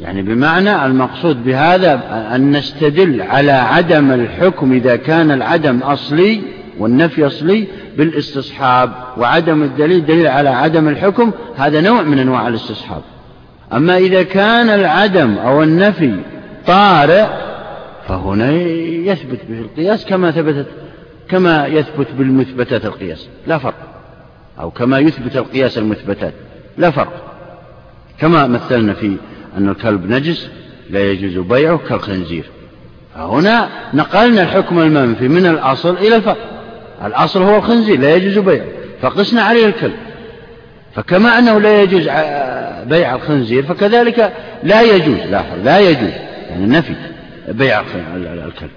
يعني بمعنى المقصود بهذا أن نستدل على عدم الحكم إذا كان العدم أصلي والنفي أصلي بالاستصحاب وعدم الدليل دليل على عدم الحكم هذا نوع من أنواع الاستصحاب. أما إذا كان العدم أو النفي طارئ فهنا يثبت به القياس كما ثبتت كما يثبت بالمثبتات القياس. لا فرق. أو كما يثبت القياس المثبتات. لا فرق. كما مثلنا في أن الكلب نجس لا يجوز بيعه كالخنزير. فهنا نقلنا الحكم المنفي من الأصل إلى الفرق الأصل هو الخنزير لا يجوز بيعه. فقسنا عليه الكلب. فكما أنه لا يجوز بيع الخنزير فكذلك لا يجوز لاحظ لا يجوز. يعني نفي بيع الكلب.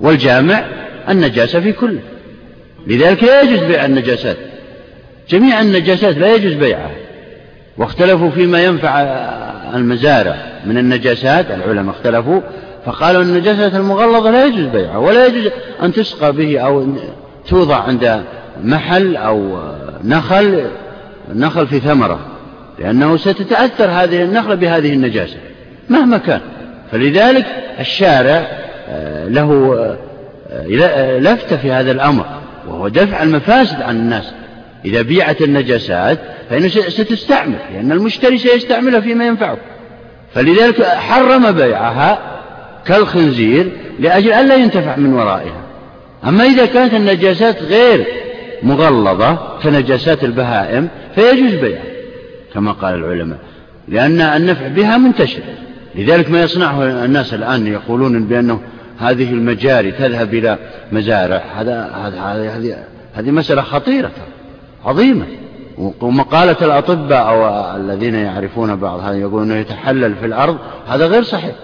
والجامع النجاسة في كله. لذلك لا يجوز بيع النجاسات. جميع النجاسات لا يجوز بيعها. واختلفوا فيما ينفع المزارع من النجاسات العلماء اختلفوا فقالوا أن النجاسات المغلظة لا يجوز بيعها ولا يجوز أن تسقى به أو توضع عند محل أو نخل نخل في ثمرة لأنه ستتأثر هذه النخلة بهذه النجاسة مهما كان. فلذلك الشارع آه، له آه، لفتة في هذا الأمر وهو دفع المفاسد عن الناس. إذا بيعت النجاسات فإنه ستستعمل لأن المشتري سيستعملها فيما ينفعه. فلذلك حرم بيعها كالخنزير لأجل ألا ينتفع من ورائها. أما إذا كانت النجاسات غير مغلظة كنجاسات البهائم فيجوز بيعها كما قال العلماء لأن النفع بها منتشر. لذلك ما يصنعه الناس الآن يقولون بأنه هذه المجاري تذهب إلى مزارع. هذا هذه هذه مسألة خطيرة عظيمة. ومقالة الأطباء أو الذين يعرفون بعض هذا يقولون أنه يتحلل في الأرض هذا غير صحيح.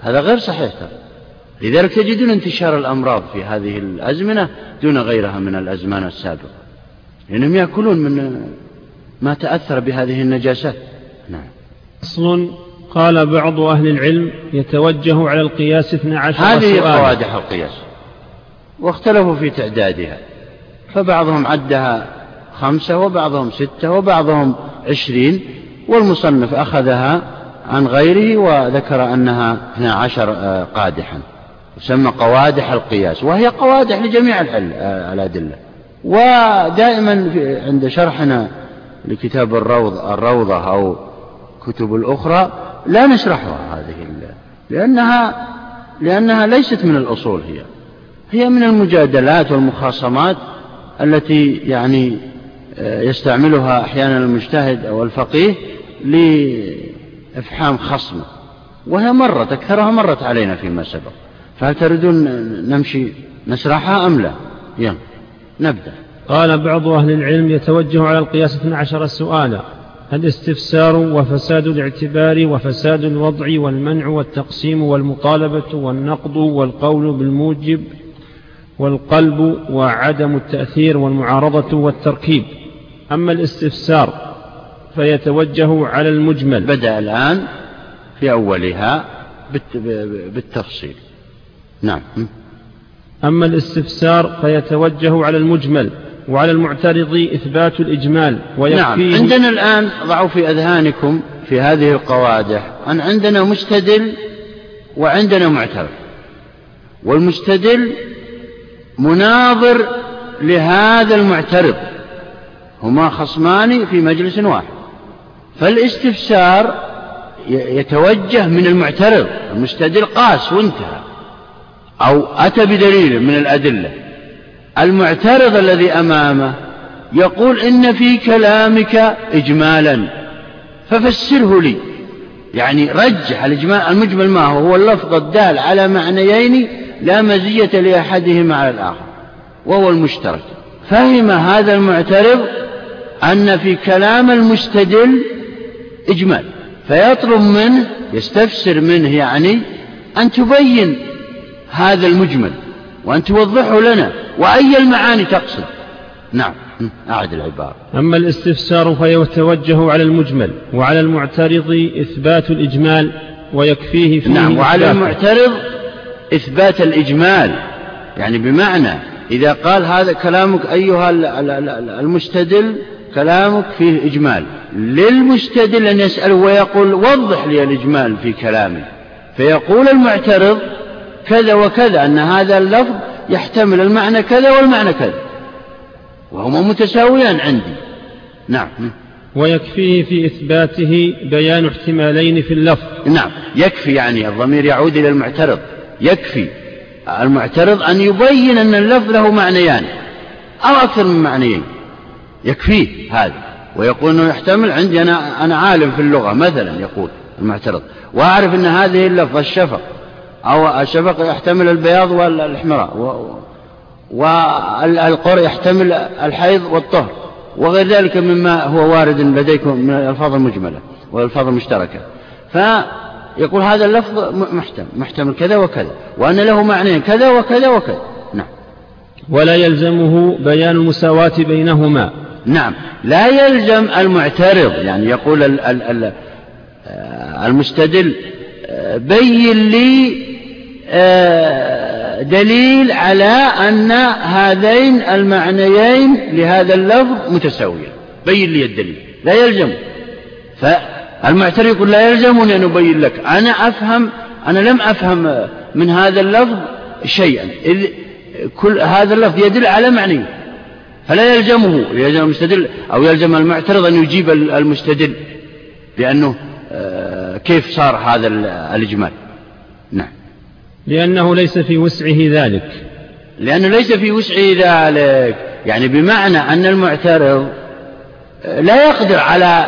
هذا غير صحيح لذلك تجدون انتشار الأمراض في هذه الأزمنة دون غيرها من الأزمان السابقة. لأنهم يأكلون من ما تأثر بهذه النجاسات. نعم. أصل قال بعض أهل العلم يتوجه على القياس 12 هذه قوادح القياس. واختلفوا في تعدادها. فبعضهم عدها خمسة وبعضهم ستة وبعضهم عشرين والمصنف أخذها عن غيره وذكر أنها 12 آه، قادحا تسمى قوادح القياس وهي قوادح لجميع آه، الأدلة. ودائما عند شرحنا لكتاب الروض الروضة أو كتب الأخرى لا نشرحها هذه لأنها لأنها ليست من الأصول هي. هي من المجادلات والمخاصمات التي يعني يستعملها أحيانا المجتهد أو الفقيه لإفحام خصمه وهي مرت أكثرها مرت علينا فيما سبق. فهل تريدون نمشي نشرحها أم لا؟ يلا نبدأ. قال بعض أهل العلم يتوجه على القياس 12 سؤالا الاستفسار وفساد الاعتبار وفساد الوضع والمنع والتقسيم والمطالبة والنقض والقول بالموجب والقلب وعدم التأثير والمعارضة والتركيب؟ أما الاستفسار فيتوجه على المجمل. بدأ الآن في أولها بالتفصيل. نعم. أما الاستفسار فيتوجه على المجمل وعلى المعترض إثبات الإجمال ويكفيه نعم عندنا الآن ضعوا في أذهانكم في هذه القوادح أن عندنا مستدل وعندنا معترض. والمستدل مناظر لهذا المعترض. هما خصمان في مجلس واحد. فالاستفسار يتوجه من المعترض المستدل قاس وانتهى. أو أتى بدليل من الأدلة. المعترض الذي أمامه يقول إن في كلامك إجمالا. ففسره لي. يعني رجح الإجمال المجمل ما هو؟ هو اللفظ الدال على معنيين لا مزية لأحدهما على الآخر وهو المشترك. فهم هذا المعترض أن في كلام المستدل إجمال. فيطلب منه يستفسر منه يعني أن تبين هذا المجمل وأن توضحه لنا وأي المعاني تقصد. نعم أعد العبارة. أما الاستفسار فيتوجه على المجمل وعلى المعترض إثبات الإجمال ويكفيه فيه نعم وعلى المعترض إثبات الإجمال. يعني بمعنى إذا قال هذا كلامك أيها المستدل كلامك فيه إجمال. للمستدل أن يسأل ويقول وضح لي الإجمال في كلامي فيقول المعترض كذا وكذا أن هذا اللفظ يحتمل المعنى كذا والمعنى كذا. وهما متساويان عندي. نعم. ويكفيه في إثباته بيان احتمالين في اللفظ. نعم. يكفي يعني الضمير يعود إلى المعترض. يكفي المعترض أن يبين أن اللفظ له معنيان أو أكثر من معنيين. يكفيه هذا. ويقول أنه يحتمل عندي أنا, أنا عالم في اللغة مثلا يقول المعترض. وأعرف أن هذه اللفظة الشفق أو الشفق يحتمل البياض والإحمراء. والقرء يحتمل الحيض والطهر. وغير ذلك مما هو وارد لديكم من الألفاظ المجملة والألفاظ المشتركة. فيقول هذا اللفظ محتمل محتمل كذا وكذا. وأن له معنيين كذا وكذا وكذا. نعم. ولا يلزمه بيان المساواة بينهما. نعم. لا يلزم المعترض يعني يقول ال ال ال المستدل بين لي دليل على أن هذين المعنيين لهذا اللفظ متساويين. بين لي الدليل. لا يلزم. فالمعترض يقول لا يلزمني أن أبين لك. أنا أفهم أنا لم أفهم من هذا اللفظ شيئا. إذ كل هذا اللفظ يدل على معنى فلا يلزمه يلزم المستدل أو يلزم المعترض أن يجيب المستدل لأنه آه، كيف صار هذا الإجمال؟ نعم. لأنه ليس في وسعه ذلك. لأنه ليس في وسعه ذلك. يعني بمعنى أن المعترض آه، لا يقدر على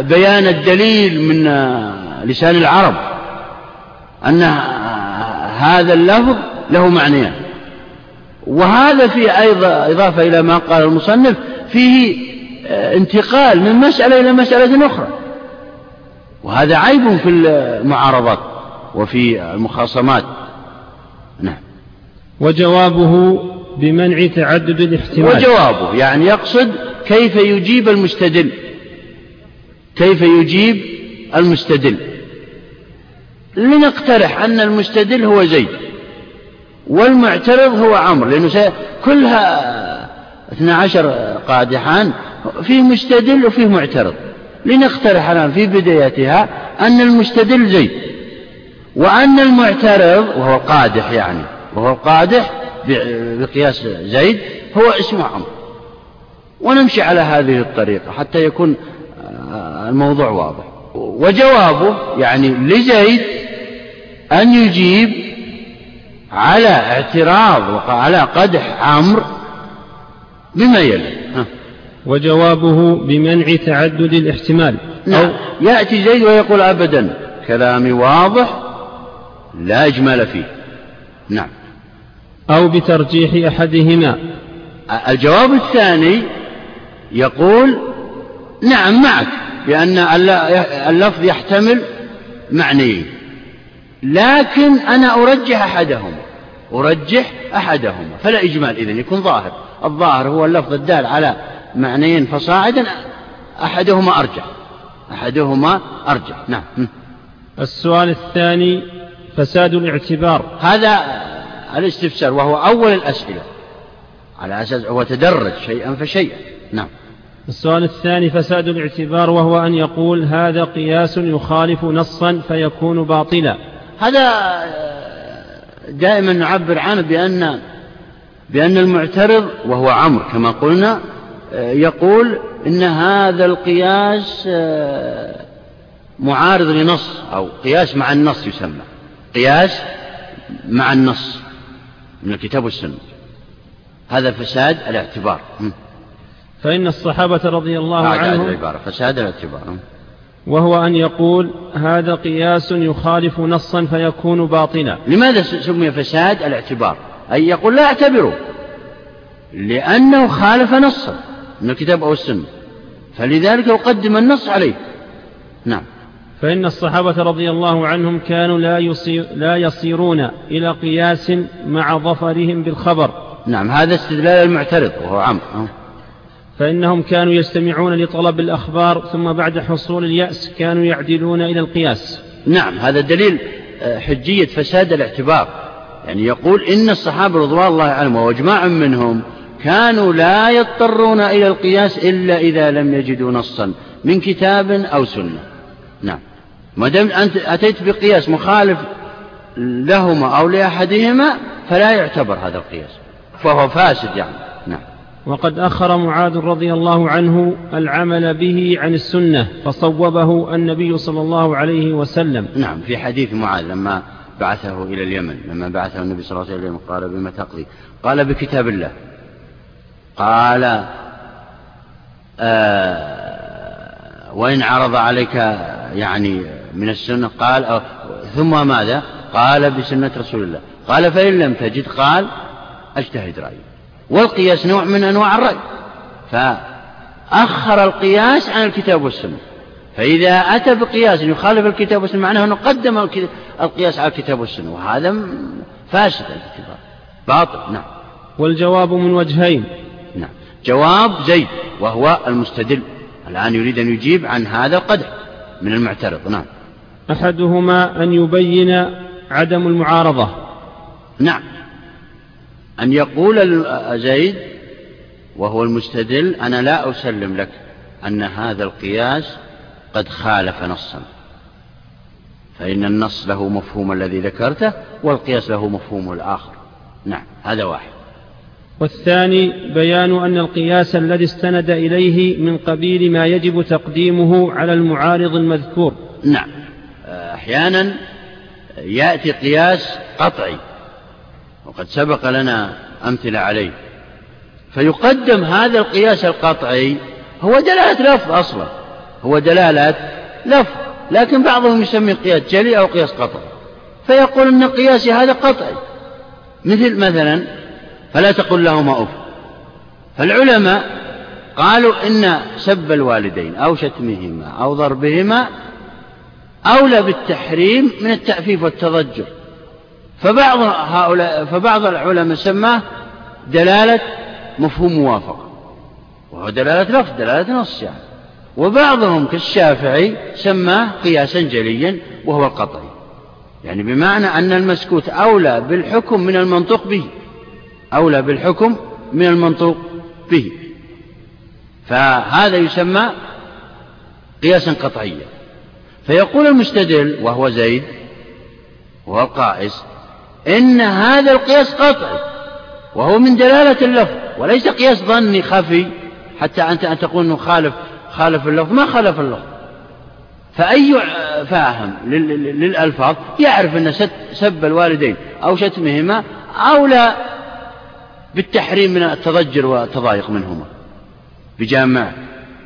بيان الدليل من آه، لسان العرب أن هذا اللفظ له معنيان. وهذا فيه أيضا إضافة إلى ما قال المصنف فيه آه، انتقال من مسألة إلى مسألة أخرى. وهذا عيب في المعارضات وفي المخاصمات. نعم. وجوابه بمنع تعدد الاحتمال. وجوابه يعني يقصد كيف يجيب المستدل. كيف يجيب المستدل. لنقترح أن المستدل هو زيد. والمعترض هو عمرو لأنه كلها اثنا عشر قادحان فيه مستدل وفيه معترض. لنقترح الآن في بدايتها أن المستدل زيد وأن المعترض وهو القادح يعني وهو القادح بقياس زيد هو اسمه عمرو. ونمشي على هذه الطريقة حتى يكون آه، الموضوع واضح. وجوابه يعني لزيد أن يجيب على اعتراض وعلى قدح عمرو بما يلي. وجوابه بمنع تعدد الاحتمال. نعم. أو يأتي زيد ويقول أبدا كلامي واضح لا إجمال فيه. نعم. أو بترجيح أحدهما. الجواب الثاني يقول نعم معك بأن اللفظ يحتمل معنيين. لكن أنا أرجح أحدهما أرجح أحدهما فلا إجمال إذن يكون ظاهر. الظاهر هو اللفظ الدال على معنيين فصاعدا أحدهما أرجح. أحدهما أرجح. نعم. السؤال الثاني فساد الاعتبار. هذا الاستفسار وهو أول الأسئلة. على أساس هو تدرج شيئا فشيئا. نعم. السؤال الثاني فساد الاعتبار وهو أن يقول هذا قياس يخالف نصا فيكون باطلا. هذا دائما نعبر عنه بأن بأن المعترض وهو عمرو كما قلنا يقول إن هذا القياس معارض لنص أو قياس مع النص يسمى. قياس مع النص من الكتاب والسنة. هذا فساد الاعتبار. فإن الصحابة رضي الله عنهم فساد الاعتبار. وهو أن يقول هذا قياس يخالف نصا فيكون باطلا. لماذا سمي فساد الاعتبار؟ أي يقول لا اعتبره. لأنه خالف نصا من الكتاب أو السنة. فلذلك يقدم النص عليه. نعم. فإن الصحابة رضي الله عنهم كانوا لا, يصير لا يصيرون إلى قياس مع ظفرهم بالخبر. نعم هذا استدلال المعترض وهو عمرو فإنهم كانوا يستمعون لطلب الأخبار ثم بعد حصول اليأس كانوا يعدلون إلى القياس. نعم هذا دليل آه، حجية فساد الاعتبار. يعني يقول إن الصحابة رضوان الله عنهم وأجماع منهم كانوا لا يضطرون إلى القياس إلا إذا لم يجدوا نصا من كتاب أو سنة. نعم. ما دام أنت أتيت بقياس مخالف لهما أو لأحدهما فلا يعتبر هذا القياس. فهو فاسد يعني. وقد أخر معاذ رضي الله عنه العمل به عن السنة فصوبه النبي صلى الله عليه وسلم. نعم في حديث معاذ لما بعثه إلى اليمن لما بعثه النبي صلى الله عليه وسلم قال بما تقضي؟ قال بكتاب الله. قال آه وإن عرض عليك يعني من السنة قال ثم ماذا؟ قال بسنة رسول الله. قال فإن لم تجد قال أجتهد رأيي والقياس نوع من أنواع الرأي فأخر القياس عن الكتاب والسنة. فإذا أتى بقياس يخالف الكتاب والسنة معناه أنه قدم القياس على الكتاب والسنة. وهذا فاسد الاعتبار. باطل نعم. والجواب من وجهين. نعم. جواب زيد وهو المستدل. الآن يريد أن يجيب عن هذا القدح من المعترض. نعم. أحدهما أن يبين عدم المعارضة. نعم. أن يقول زيد وهو المستدل أنا لا أسلم لك أن هذا القياس قد خالف نصا. فإن النص له مفهوم الذي ذكرته والقياس له مفهومه الآخر. نعم هذا واحد. والثاني بيان أن القياس الذي استند إليه من قبيل ما يجب تقديمه على المعارض المذكور. نعم أحيانا يأتي قياس قطعي. وقد سبق لنا أمثلة عليه. فيقدم هذا القياس القطعي هو دلالة لفظ أصلا هو دلالة لفظ لكن بعضهم يسمي قياس جلي أو قياس قطعي. فيقول أن قياسي هذا قطعي. مثل مثلا فلا تقل لهما أف. فالعلماء قالوا إن سب الوالدين أو شتمهما أو ضربهما أولى بالتحريم من التأفيف والتضجر. فبعض هؤلاء فبعض العلماء سماه دلالة مفهوم موافقة وهو دلالة لفظ دلالة نص يعني. وبعضهم كالشافعي سماه قياسا جليا وهو القطعي. يعني بمعنى أن المسكوت أولى بالحكم من المنطوق به. أولى بالحكم من المنطوق به. فهذا يسمى قياسا قطعيا. فيقول المستدل وهو زيد وهو القائس إن هذا القياس قطعي وهو من دلالة اللفظ وليس قياس ظني خفي حتى أنت أن تقول أنه خالف خالف اللفظ ما خالف اللفظ. فأي فاهم للألفاظ يعرف أن سب الوالدين أو شتمهما أولى بالتحريم من التضجر والتضايق منهما. بجامع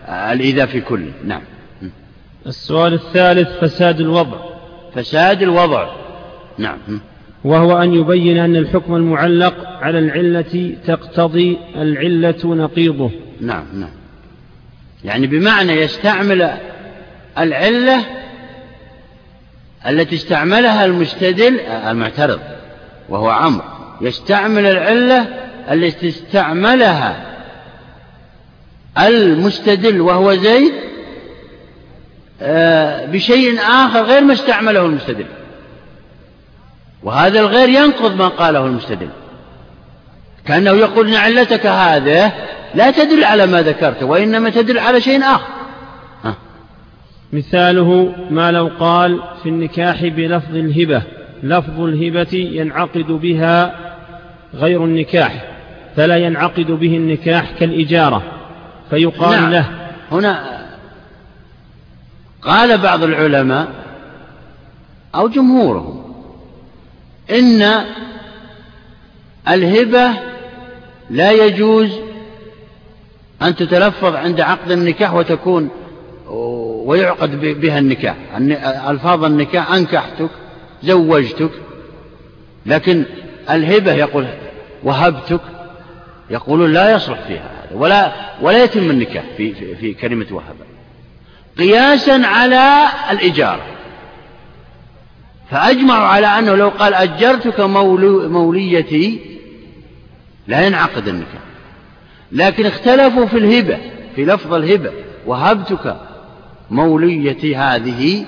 الإيذاء في كل نعم. السؤال الثالث فساد الوضع. فساد الوضع نعم. وهو أن يبين أن الحكم المعلق على العلة تقتضي العلة نقيضه. نعم نعم. يعني بمعنى يستعمل العلة التي استعملها المستدل المعترض وهو عمرو. يستعمل العلة التي استعملها المستدل وهو زيد آه، بشيء آخر غير ما استعمله المستدل. وهذا الغير ينقض ما قاله المستدل كأنه يقول إن علتك هذه لا تدل على ما ذكرت وإنما تدل على شيء آخر ها. مثاله ما لو قال في النكاح بلفظ الهبة لفظ الهبة ينعقد بها غير النكاح فلا ينعقد به النكاح كالإجارة فيقال نعم. له هنا قال بعض العلماء أو جمهورهم إن الهبة لا يجوز أن تتلفظ عند عقد النكاح وتكون ويعقد بها النكاح. ألفاظ النكاح أنكحتك زوجتك لكن الهبة يقول وهبتك يقولون لا يصلح فيها هذا ولا ولا يتم النكاح في في, في كلمة وهب قياسا على الإجارة. فأجمعوا على أنه لو قال أجرتك موليتي لا ينعقد النكاح. لكن اختلفوا في الهبة في لفظ الهبة وهبتك موليتي هذه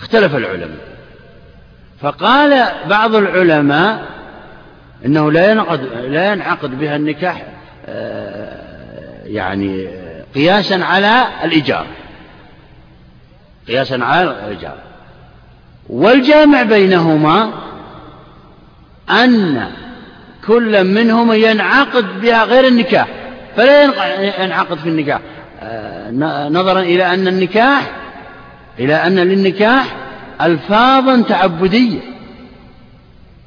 اختلف العلماء. فقال بعض العلماء إنه لا ينعقد لا ينعقد بها النكاح يعني قياسا على الإيجار. قياسا على الإيجار. والجامع بينهما أن كل منهما ينعقد بها غير النكاح فلا ينعقد في النكاح. آه، نظرا إلى أن النكاح إلى أن للنكاح ألفاظا تعبدية.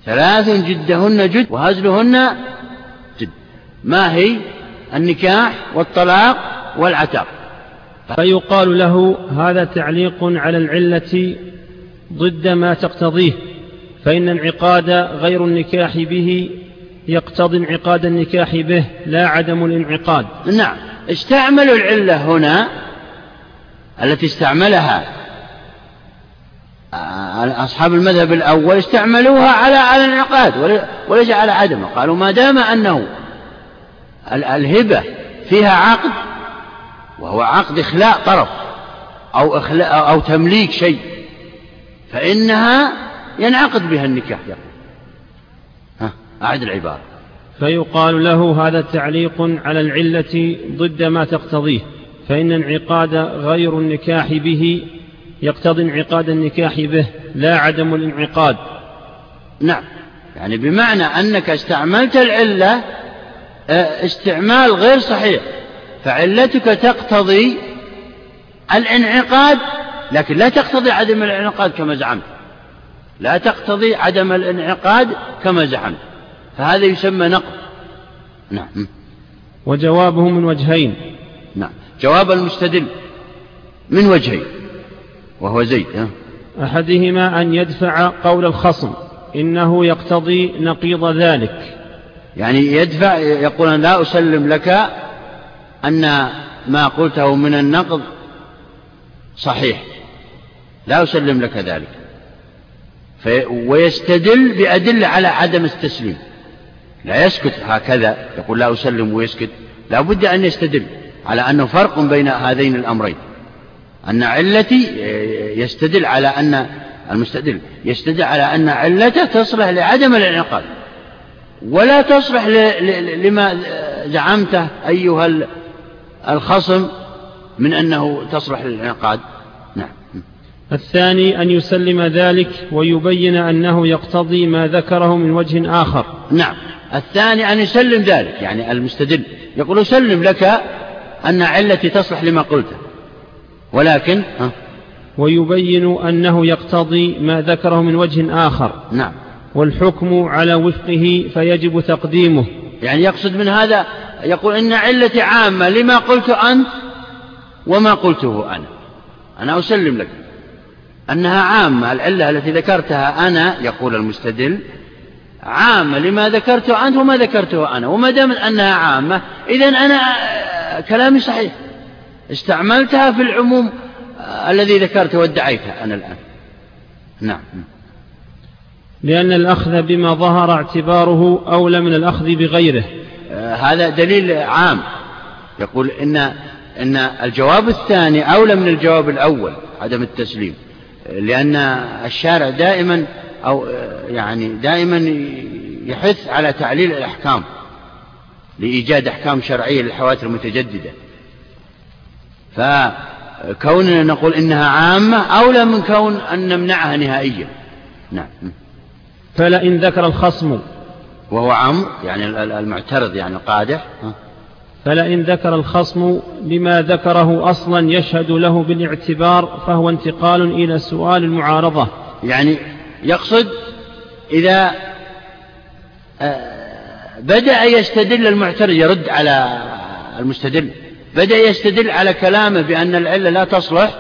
ثلاث جدهن جد وهزلهن جد. ما هي؟ النكاح والطلاق والعتاق. فيقال له هذا تعليق على العلة ضد ما تقتضيه فإن انعقاد غير النكاح به يقتضي انعقاد النكاح به لا عدم الانعقاد. نعم. استعملوا العلة هنا التي استعملها أصحاب المذهب الأول استعملوها على على الانعقاد وليس على عدمه قالوا ما دام أنه الهبة فيها عقد وهو عقد إخلاء طرف أو إخلاء أو تمليك شيء فإنها ينعقد بها النكاح يقول ها أعد العبارة. فيقال له هذا تعليق على العلة ضد ما تقتضيه فإن انعقاد غير النكاح به يقتضي انعقاد النكاح به لا عدم الانعقاد. نعم. يعني بمعنى أنك استعملت العلة آه، استعمال غير صحيح فعلتك تقتضي الانعقاد لكن لا تقتضي عدم الانعقاد كما زعمت. لا تقتضي عدم الانعقاد كما زعمت. فهذا يسمى نقض نعم. وجوابه من وجهين. نعم. جواب المستدل من وجهين وهو زيد أحدهما أن يدفع قول الخصم إنه يقتضي نقيض ذلك. يعني يدفع يقول لا أسلم لك أن ما قلته من النقض صحيح. لا أسلم لك ذلك. ويستدل بأدلة على عدم التسليم. لا يسكت هكذا. يقول لا أسلم ويسكت. لا بد أن يستدل على أنه فرق بين هذين الأمرين. أن علتي يستدل على أن المستدل يستدل على أن علته تصلح لعدم الانعقاد. ولا تصلح لما زعمته أيها الخصم من أنه تصلح للانعقاد. الثاني أن يسلم ذلك ويبين أنه يقتضي ما ذكره من وجه آخر. نعم. الثاني أن يسلم ذلك يعني المستدل يقول أسلم لك أن علتي تصلح لما قلته. ولكن ها؟ ويبين أنه يقتضي ما ذكره من وجه آخر. نعم. والحكم على وفقه فيجب تقديمه. يعني يقصد من هذا يقول إن علتي عامة لما قلت أنت وما قلته أنا. أنا أسلم لك. أنها عامة العلة التي ذكرتها أنا يقول المستدل عامة لما ذكرته أنت وما ذكرته أنا وما دام أنها عامة إذا أنا كلامي صحيح. استعملتها في العموم الذي ذكرته وادعيته أنا الآن. نعم. لأن الأخذ بما ظهر اعتباره أولى من الأخذ بغيره. آه هذا دليل عام. يقول إن إن الجواب الثاني أولى من الجواب الأول عدم التسليم. لأن الشارع دائما أو يعني دائما يحث على تعليل الأحكام لإيجاد أحكام شرعية للحوادث المتجددة. فكوننا نقول إنها عامة أولى من كون أن نمنعها نهائيا. نعم. فلئن ذكر الخصم. وهو عام يعني المعترض يعني القادح فلئن ذكر الخصم لما ذكره أصلا يشهد له بالاعتبار فهو انتقال إلى سؤال المعارضة. يعني يقصد إذا آه، بدأ يستدل المعترض يرد على المستدل. بدأ يستدل على كلامه بأن العلة لا تصلح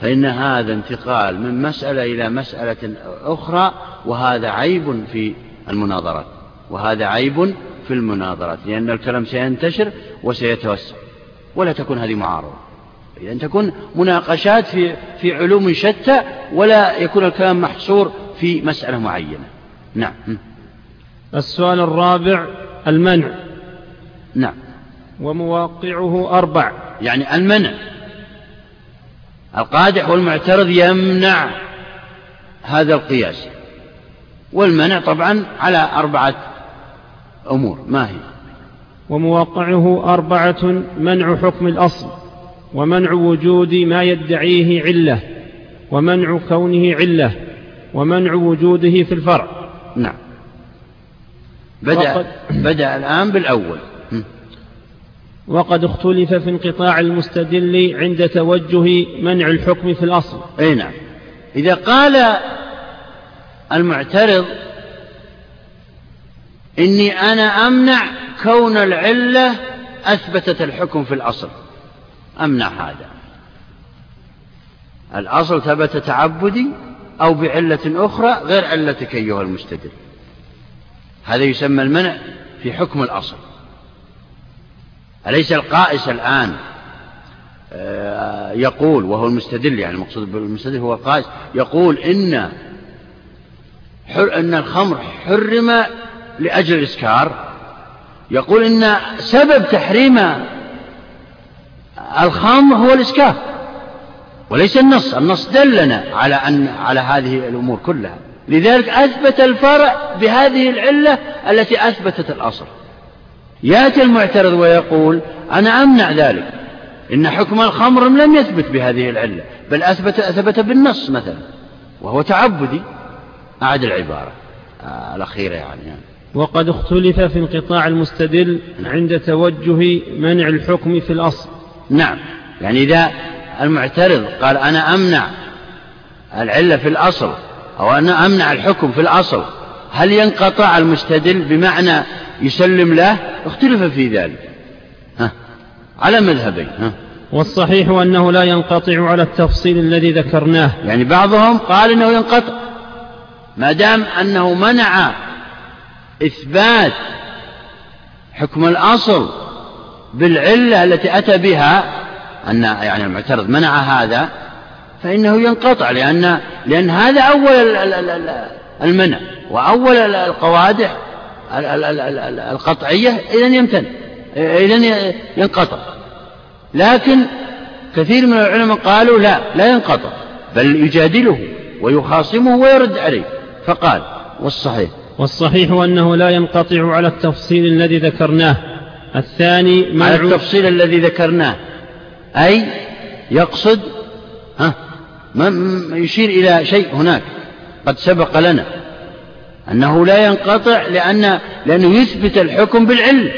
فإن هذا انتقال من مسألة إلى مسألة أخرى وهذا عيب في المناظرات وهذا عيب في المناظرات لأن الكلام سينتشر وسيتوسع ولا تكون هذه معارضة. إذا تكون مناقشات في في علوم شتى ولا يكون الكلام محصور في مسألة معينة. نعم. السؤال الرابع المنع. نعم. ومواقعه أربع. يعني المنع. القادح والمعترض يمنع هذا القياس. والمنع طبعا على أربعة أمور ما هي؟ وموقعه أربعة منع حكم الأصل ومنع وجود ما يدعيه علة ومنع كونه علة ومنع وجوده في الفرع. نعم. بدأ, بدأ الآن بالأول. وقد اختلف في انقطاع المستدل عند توجه منع الحكم في الأصل. أي نعم. إذا قال المعترض إني أنا أمنع كون العلة أثبتت الحكم في الأصل. أمنع هذا. الأصل ثبت تعبدي أو بعلة أخرى غير علتك أيها المستدل. هذا يسمى المنع في حكم الأصل. أليس القائس الآن؟ آه، يقول وهو المستدل يعني المقصود بالمستدل هو القائس يقول إن إن الخمر حرم لأجل الإسكار يقول إن سبب تحريم الخمر هو الإسكار وليس النص النص دلنا على أن على هذه الأمور كلها. لذلك أثبت الفرع بهذه العلة التي أثبتت الأصل. يأتي المعترض ويقول أنا أمنع ذلك إن حكم الخمر لم يثبت بهذه العلة بل أثبت أثبت بالنص مثلا وهو تعبدي أعد العبارة. آه الأخيرة يعني, يعني. وقد اختلف في انقطاع المستدل عند توجه منع الحكم في الأصل. نعم. يعني إذا المعترض قال أنا أمنع العلة في الأصل أو أنا أمنع الحكم في الأصل هل ينقطع المستدل بمعنى يسلم له؟ اختلف في ذلك. ها على مذهبين ها. والصحيح أنه لا ينقطع على التفصيل الذي ذكرناه. يعني بعضهم قال أنه ينقطع ما دام أنه منع إثبات حكم الأصل بالعلة التي أتى بها أن يعني المعترض منع هذا فإنه ينقطع لأن لأن هذا أول المنع وأول القوادح القطعية إذا يمتن إذا ينقطع. لكن كثير من العلماء قالوا لا لا ينقطع بل يجادله ويخاصمه ويرد عليه فقال والصحيح. والصحيح أنه لا ينقطع على التفصيل الذي ذكرناه. الثاني مع على التفصيل الذي ذكرناه. أي يقصد ها يشير إلى شيء هناك. قد سبق لنا أنه لا ينقطع لأن لأنه يثبت الحكم بالعلة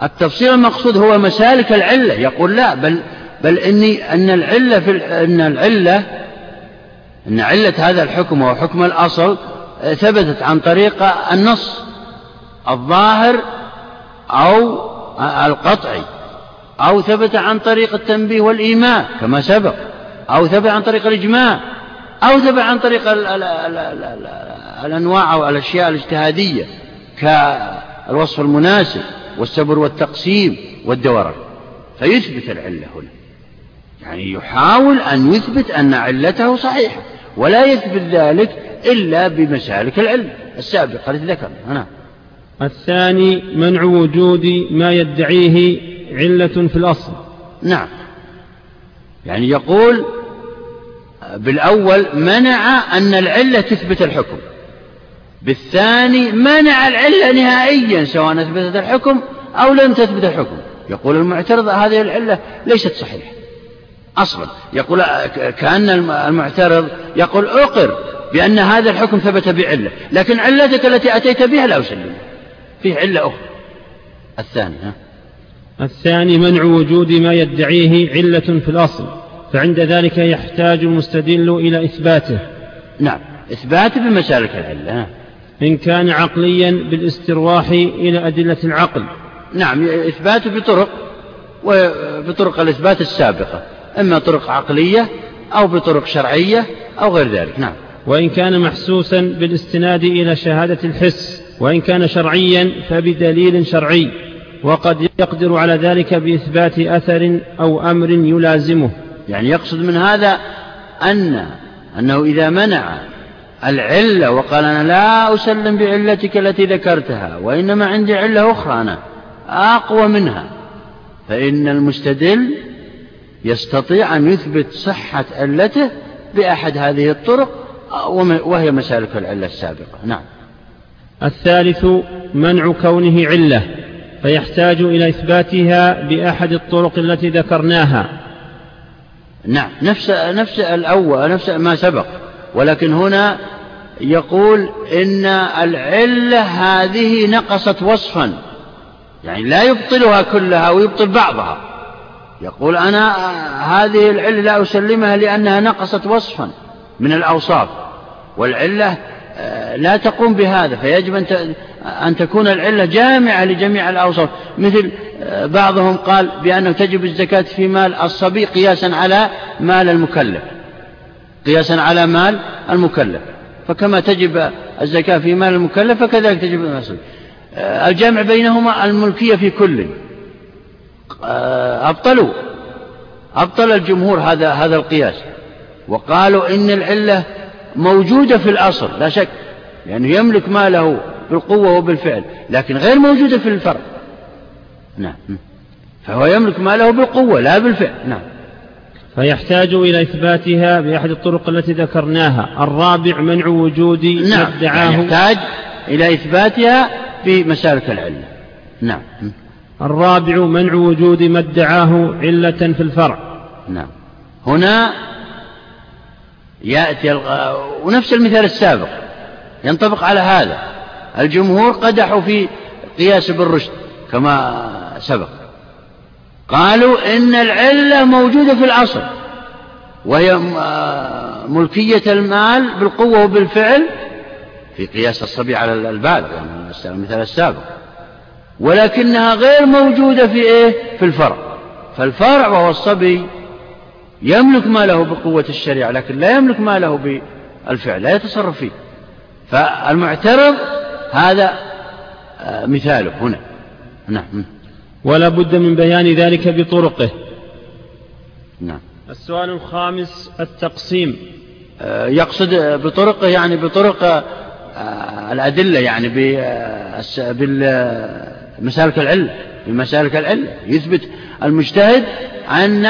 والتفصيل المقصود هو مسالك العلة. يقول لا بل بل إني أن العلة في أن العلة أن علة هذا الحكم وهو حكم الأصل ثبتت عن طريق النص الظاهر أو القطعي أو ثبت عن طريق التنبيه والإيماء كما سبق أو ثبت عن طريق الإجماع أو ثبت عن طريق ال ال ال ال ال الأنواع أو الأشياء الاجتهادية كالوصف المناسب والسبر والتقسيم والدوران. فيثبت العلة هنا. يعني يحاول أن يثبت أن علته صحيحة ولا يثبت ذلك إلا بمسالك العلم السابقة التي ذكرنا. نعم. الثاني منع وجود ما يدعيه علة في الأصل. نعم. يعني يقول بالأول منع أن العلة تثبت الحكم. بالثاني منع العلة نهائيا سواء أثبتت الحكم أو لم تثبت الحكم. يقول المعترض هذه العلة ليست صحيحة. أصلا. يقول كأن المعترض يقول أقر بأن هذا الحكم ثبت بعلة لكن علتك التي أتيت بها لا أسلم. فيه علة أخرى. الثاني ها؟ الثاني منع وجود ما يدعيه علة في الأصل فعند ذلك يحتاج المستدل إلى إثباته. نعم إثباته بمسالك العلة إن كان عقليا بالاسترواح إلى أدلة العقل. نعم إثباته بطرق وبطرق الإثبات السابقة. إما طرق عقلية أو بطرق شرعية أو غير ذلك. نعم. وإن كان محسوسا بالاستناد إلى شهادة الحس وإن كان شرعيا فبدليل شرعي وقد يقدر على ذلك بإثبات أثر أو أمر يلازمه. يعني يقصد من هذا أن أنه إذا منع العلة وقال أنا لا أسلم بعلتك التي ذكرتها وإنما عندي علة أخرى أنا أقوى منها فإن المستدل يستطيع أن يثبت صحة علته بأحد هذه الطرق وهي مسالك العلة السابقة. نعم. الثالث منع كونه علة فيحتاج إلى إثباتها بأحد الطرق التي ذكرناها. نعم. نفس نفس الأول نفس ما سبق. ولكن هنا يقول إن العلة هذه نقصت وصفا. يعني لا يبطلها كلها ويبطل بعضها. يقول أنا هذه العلة لا أسلمها لأنها نقصت وصفا من الأوصاف والعلة آه، لا تقوم بهذا فيجب أن تكون العلة جامعة لجميع الأوصاف. مثل آه، بعضهم قال بأنه تجب الزكاة في مال الصبي قياسا على مال المكلف قياسا على مال المكلف. فكما تجب الزكاة في مال المكلف فكذلك تجب المال آه، الجامع بينهما الملكية في كل. أبطلوا. أبطل الجمهور هذا هذا القياس. وقالوا إن العلة موجودة في الأصل لا شك لأنه يملك ماله بالقوة وبالفعل لكن غير موجودة في الفرع نعم. فهو يملك ماله بالقوة لا بالفعل. نعم. فيحتاج إلى إثباتها بأحد الطرق التي ذكرناها. الرابع منع وجود نعم. يعني يحتاج إلى إثباتها في مسالك العلة. نعم. الرابع منع وجود ما ادعاه علة في الفرع. نعم. هنا يأتي ونفس المثال السابق. ينطبق على هذا. الجمهور قدحوا في قياس بالرشد كما سبق. قالوا إن العلة موجودة في الأصل وهي ملكية المال بالقوة وبالفعل في قياس الصبي على البالغ يعني المثال السابق. ولكنها غير موجودة في إيه؟ في الفرع. فالفرع وهو الصبي يملك ماله بقوة الشريعة لكن لا يملك ماله بالفعل لا يتصرف فيه. فالمعترض هذا آه، مثاله هنا. نعم. ولا بد من بيان ذلك بطرقه. نعم. السؤال الخامس التقسيم. آه، يقصد بطرقه يعني بطرق آه، الأدلة يعني بمسالك العلة بمسالك العلة يثبت المجتهد أن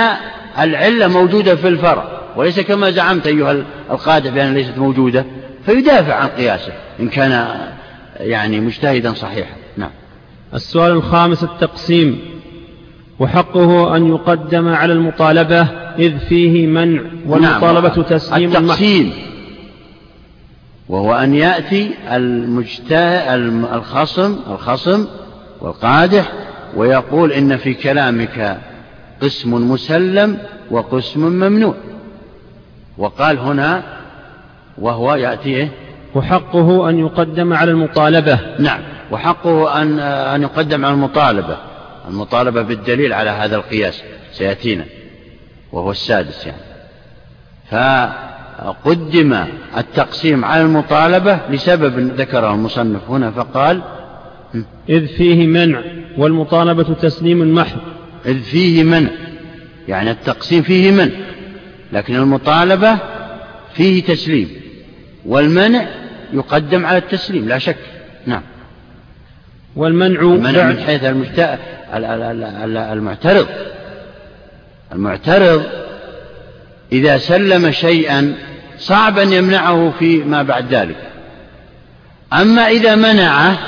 العلة موجودة في الفرع وليس كما زعمت أيها القادح بأنها ليست موجودة فيدافع عن قياسه إن كان يعني مجتهدا صحيحا. نعم. السؤال الخامس التقسيم. وحقه أن يقدم على المطالبة إذ فيه منع والمطالبة نعم. تسليم التقسيم. وهو أن يأتي المجتهد الخصم الخصم والقادح ويقول إن في كلامك قسم مسلم وقسم ممنوع. وقال هنا وهو يأتي إيه؟ وحقه أن يقدم على المطالبة. نعم وحقه أن أن يقدم على المطالبة. المطالبة بالدليل على هذا القياس سيأتينا وهو السادس يعني. فقدم التقسيم على المطالبة لسبب ذكره المصنف هنا فقال إذ فيه منع والمطالبة تسليم محض. إذ فيه منع يعني التقسيم فيه منع لكن المطالبة فيه تسليم والمنع يقدم على التسليم لا شك. نعم. والمنع المنع من حيث المعترض. المعترض إذا سلم شيئا صعب أن يمنعه فيما بعد ذلك. أما إذا منعه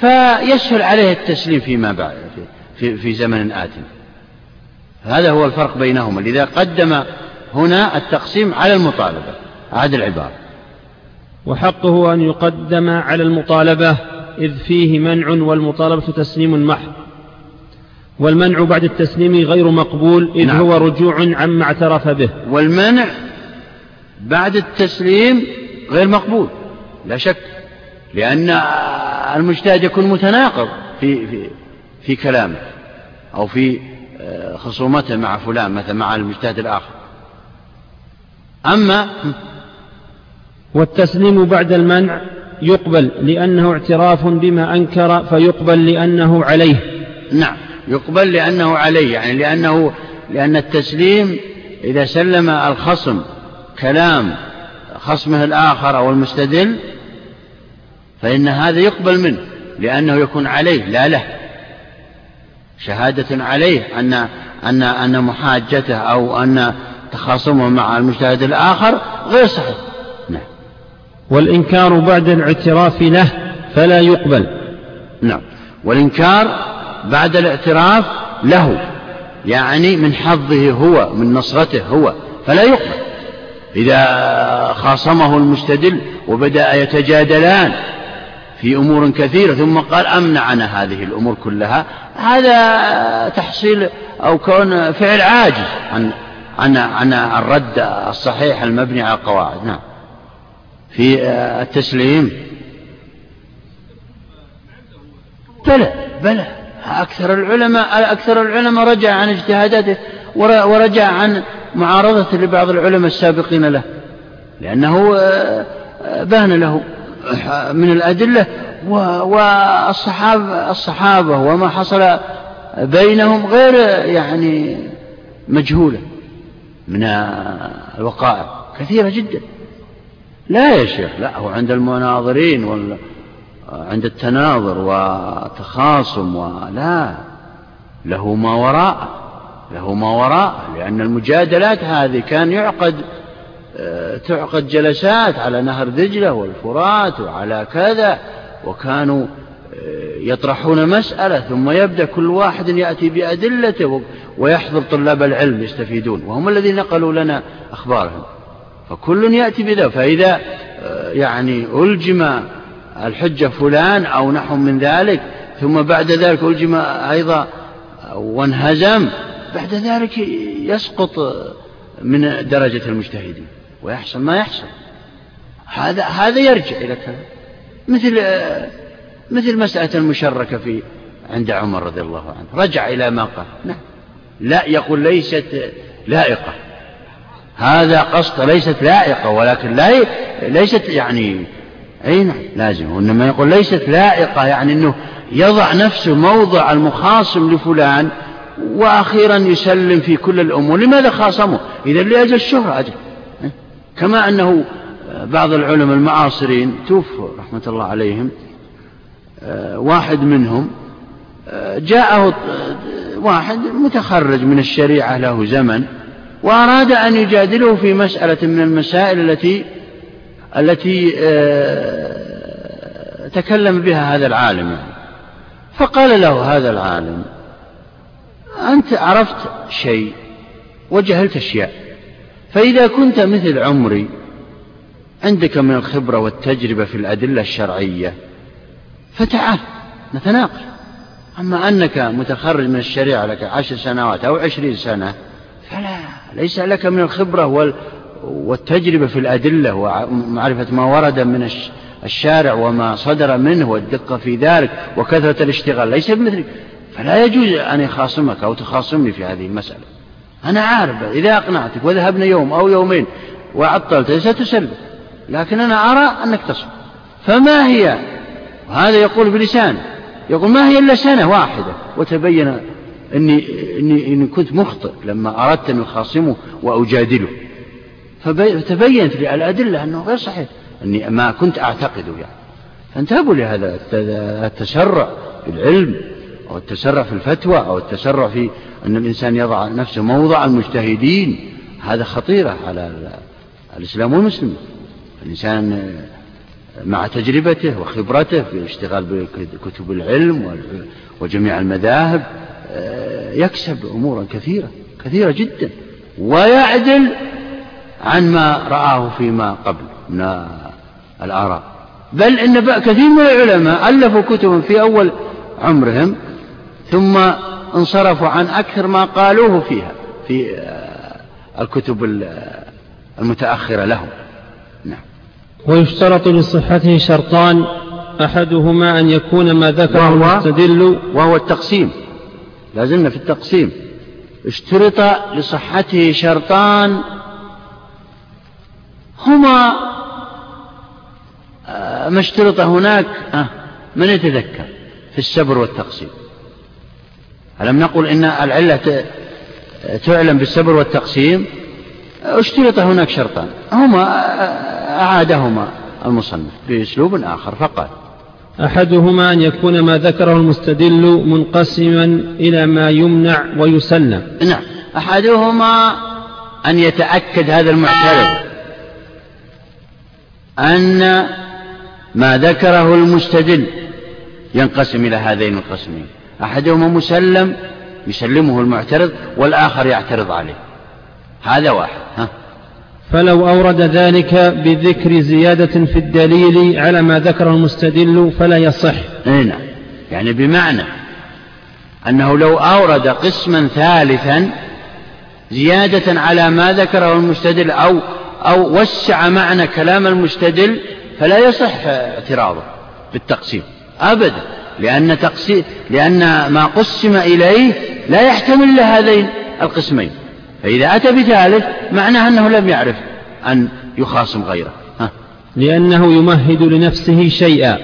فيسهل عليه التسليم فيما بعد في, في زمن آت هذا هو الفرق بينهما. لذا قدم هنا التقسيم على المطالبة هذه العبارة. وحقه أن يقدم على المطالبة إذ فيه منع والمطالبة تسليم محض. والمنع بعد التسليم غير مقبول إذ نعم. هو رجوع عما اعترف به. والمنع بعد التسليم غير مقبول لا شك. لأن المجتهد يكون متناقض في, في, في كلامه أو في آه، خصومته مع فلان مثلا مع المجتهد الآخر. أما والتسليم بعد المنع يقبل لأنه اعتراف بما أنكر فيقبل لأنه عليه. نعم يقبل لأنه عليه يعني لأنه لأن التسليم إذا سلم الخصم كلام خصمه الآخر أو المستدل فإن هذا يقبل منه لأنه يكون عليه لا له. شهادة عليه أن أن أن محاجته أو أن تخاصمه مع المجتهد الآخر غير صحيح. نعم. والإنكار بعد الاعتراف له فلا يقبل. نعم. والإنكار بعد الاعتراف له يعني من حظه هو من نصرته هو فلا يقبل. إذا خاصمه المستدل وبدأ يتجادلان في أمور كثيرة ثم قال أمنعنا هذه الأمور كلها. هذا تحصيل أو كون فعل عاجز عن عن عن الرد الصحيح المبني على القواعد. نعم. في التسليم. بلى بلى. أكثر العلماء أكثر العلماء رجع عن اجتهاداته ورجع عن معارضة لبعض العلماء السابقين له لأنه بان له. من الأدلة والصحابة الصحابة وما حصل بينهم غير يعني مجهولة من الوقائع. كثيرة جدا. لا يا شيخ لا هو عند المناظرين وال عند التناظر والتخاصم ولا له ما وراء له ما وراء لأن المجادلات هذه كان يعقد تعقد جلسات على نهر دجلة والفرات وعلى كذا وكانوا آه، يطرحون مسألة ثم يبدأ كل واحد يأتي بأدلته ويحضر طلاب العلم يستفيدون وهم الذين نقلوا لنا أخبارهم. فكل يأتي بذا فإذا آه، يعني ألجم الحجة فلان أو نحو من ذلك ثم بعد ذلك ألجم أيضا وانهزم بعد ذلك يسقط من درجة المجتهدين. ويحصل ما يحصل. هذا هذا يرجع إلى كذا مثل مثل مسألة المشركة في عند عمر رضي الله عنه. رجع إلى ما قال. نعم. لا يقول ليست لائقة. هذا قصد ليست لائقة ولكن لا ليست يعني أي نعم لازم. وإنما يقول ليست لائقة يعني أنه يضع نفسه موضع المخاصم لفلان وأخيرا يسلم في كل الأمور. لماذا خاصمه؟ إذا لأجل الشهرة أجل. كما أنه بعض العلماء المعاصرين توفوا رحمة الله عليهم آه، واحد منهم آه، جاءه واحد متخرج من الشريعة له زمن وأراد أن يجادله في مسألة من المسائل التي التي آه، تكلم بها هذا العالم. فقال له هذا العالم أنت عرفت شيء وجهلت أشياء. فإذا كنت مثل عمري عندك من الخبرة والتجربة في الأدلة الشرعية فتعال نتناقش. أما أنك متخرج من الشريعة لك عشر سنوات أو عشرين سنة فلا ليس لك من الخبرة والتجربة في الأدلة ومعرفة ما ورد من الشارع وما صدر منه والدقة في ذلك وكثرة الاشتغال ليس بمثلك. فلا يجوز أن يخاصمك أو تخاصمني في هذه المسألة. أنا عارف إذا أقنعتك وذهبنا يوم أو يومين وعطلت ستسلم لكن أنا أرى أنك تصبر فما هي؟ وهذا يقول بلسان يقول ما هي إلا سنة واحدة؟ وتبين أني, إني, إني كنت مخطئ لما أردت أن أخاصمه وأجادله. فتبينت لي الأدلة أنه غير صحيح أني ما كنت أعتقده يعني. فانتبهوا لهذا التسرع في العلم. أو التسرع في الفتوى أو التسرع في أن الإنسان يضع نفسه موضع المجتهدين هذا خطيرة على الإسلام والمسلمين الإنسان مع تجربته وخبرته في الاشتغال بكتب العلم وجميع المذاهب آه، يكسب أمورا كثيرة كثيرة جدا ويعدل عن ما رآه فيما قبل من الآراء. بل إن كثير من العلماء ألفوا كتبا في أول عمرهم ثم انصرفوا عن أكثر ما قالوه فيها في آه، الكتب المتأخرة لهم. نعم. ويشترط لصحته شرطان أحدهما أن يكون ما ذكره المستدل. وهو التقسيم. لازلنا في التقسيم. اشترط لصحته شرطان هما آه، ما اشترط هناك آه، من يتذكر في السبر والتقسيم؟ ألم نقل إن العلة تعلم بالسبر والتقسيم؟ اشترط هناك شرطان. هما أعادهما المصنف بأسلوب آخر فقال أحدهما أن يكون ما ذكره المستدل منقسما إلى ما يمنع ويسلم نعم. أحدهما أن يتأكد هذا المعترض أن ما ذكره المستدل ينقسم إلى هذين القسمين. أحدهما مسلم يسلمه المعترض والآخر يعترض عليه. هذا واحد ها. فلو أورد ذلك بذكر زيادة في الدليل على ما ذكره المستدل فلا يصح. نعم. يعني بمعنى أنه لو أورد قسما ثالثا زيادة على ما ذكره المستدل أو أو وسع معنى كلام المستدل فلا يصح اعتراضه بالتقسيم. أبدا. لأن تقسيم لأن ما قسم إليه لا يحتمل إلا هذين القسمين. فإذا أتى بثالث معناه أنه لم يعرف أن يخاصم غيره. ها. لأنه يمهد لنفسه شيئا.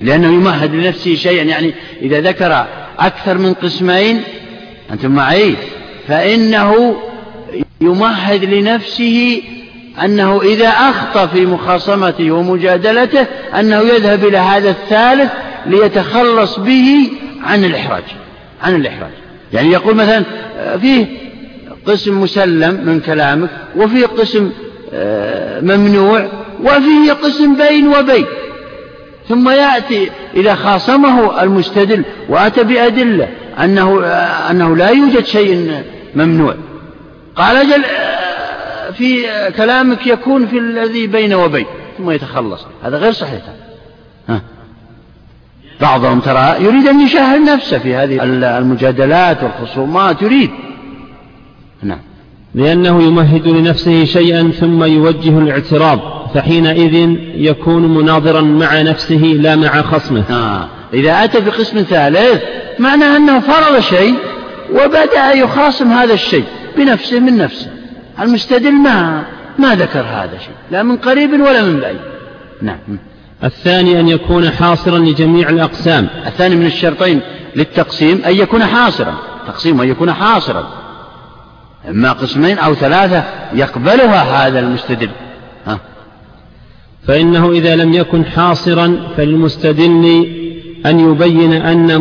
لأنه يمهد لنفسه شيئا. يعني إذا ذكر أكثر من قسمين أنتم معي؟ فإنه يمهد لنفسه أنه إذا أخطأ في مخاصمته ومجادلته أنه يذهب إلى هذا الثالث ليتخلص به عن الإحراج عن الإحراج. يعني يقول مثلا فيه قسم مسلم من كلامك وفيه قسم آه، ممنوع وفيه قسم بين وبين. ثم يأتي إذا خاصمه المستدل وأتى بأدلة أنه, آه، أنه لا يوجد شيء ممنوع. قال أجل آه، في كلامك يكون في الذي بين وبين ثم يتخلص. هذا غير صحيح. ها. بعضهم ترى يريد أن يشاهد نفسه في هذه المجادلات والخصومات يريد. نعم. لأنه يمهد لنفسه شيئا ثم يوجه الاعتراض فحينئذ يكون مناظرا مع نفسه لا مع خصمه. آه. إذا أتى بقسم ثالث معناه أنه فرض شيء وبدأ يخاصم هذا الشيء بنفسه من نفسه. المستدل ما ما ذكر هذا الشيء لا من قريب ولا من بعيد. نعم. الثاني أن يكون حاصرا لجميع الأقسام. الثاني من الشرطين للتقسيم أن يكون حاصرا. تقسيم أن يكون حاصرا. إما قسمين أو ثلاثة يقبلها هذا المستدل. ها. فإنه إذا لم يكن حاصرا فللمستدل أن يبين أن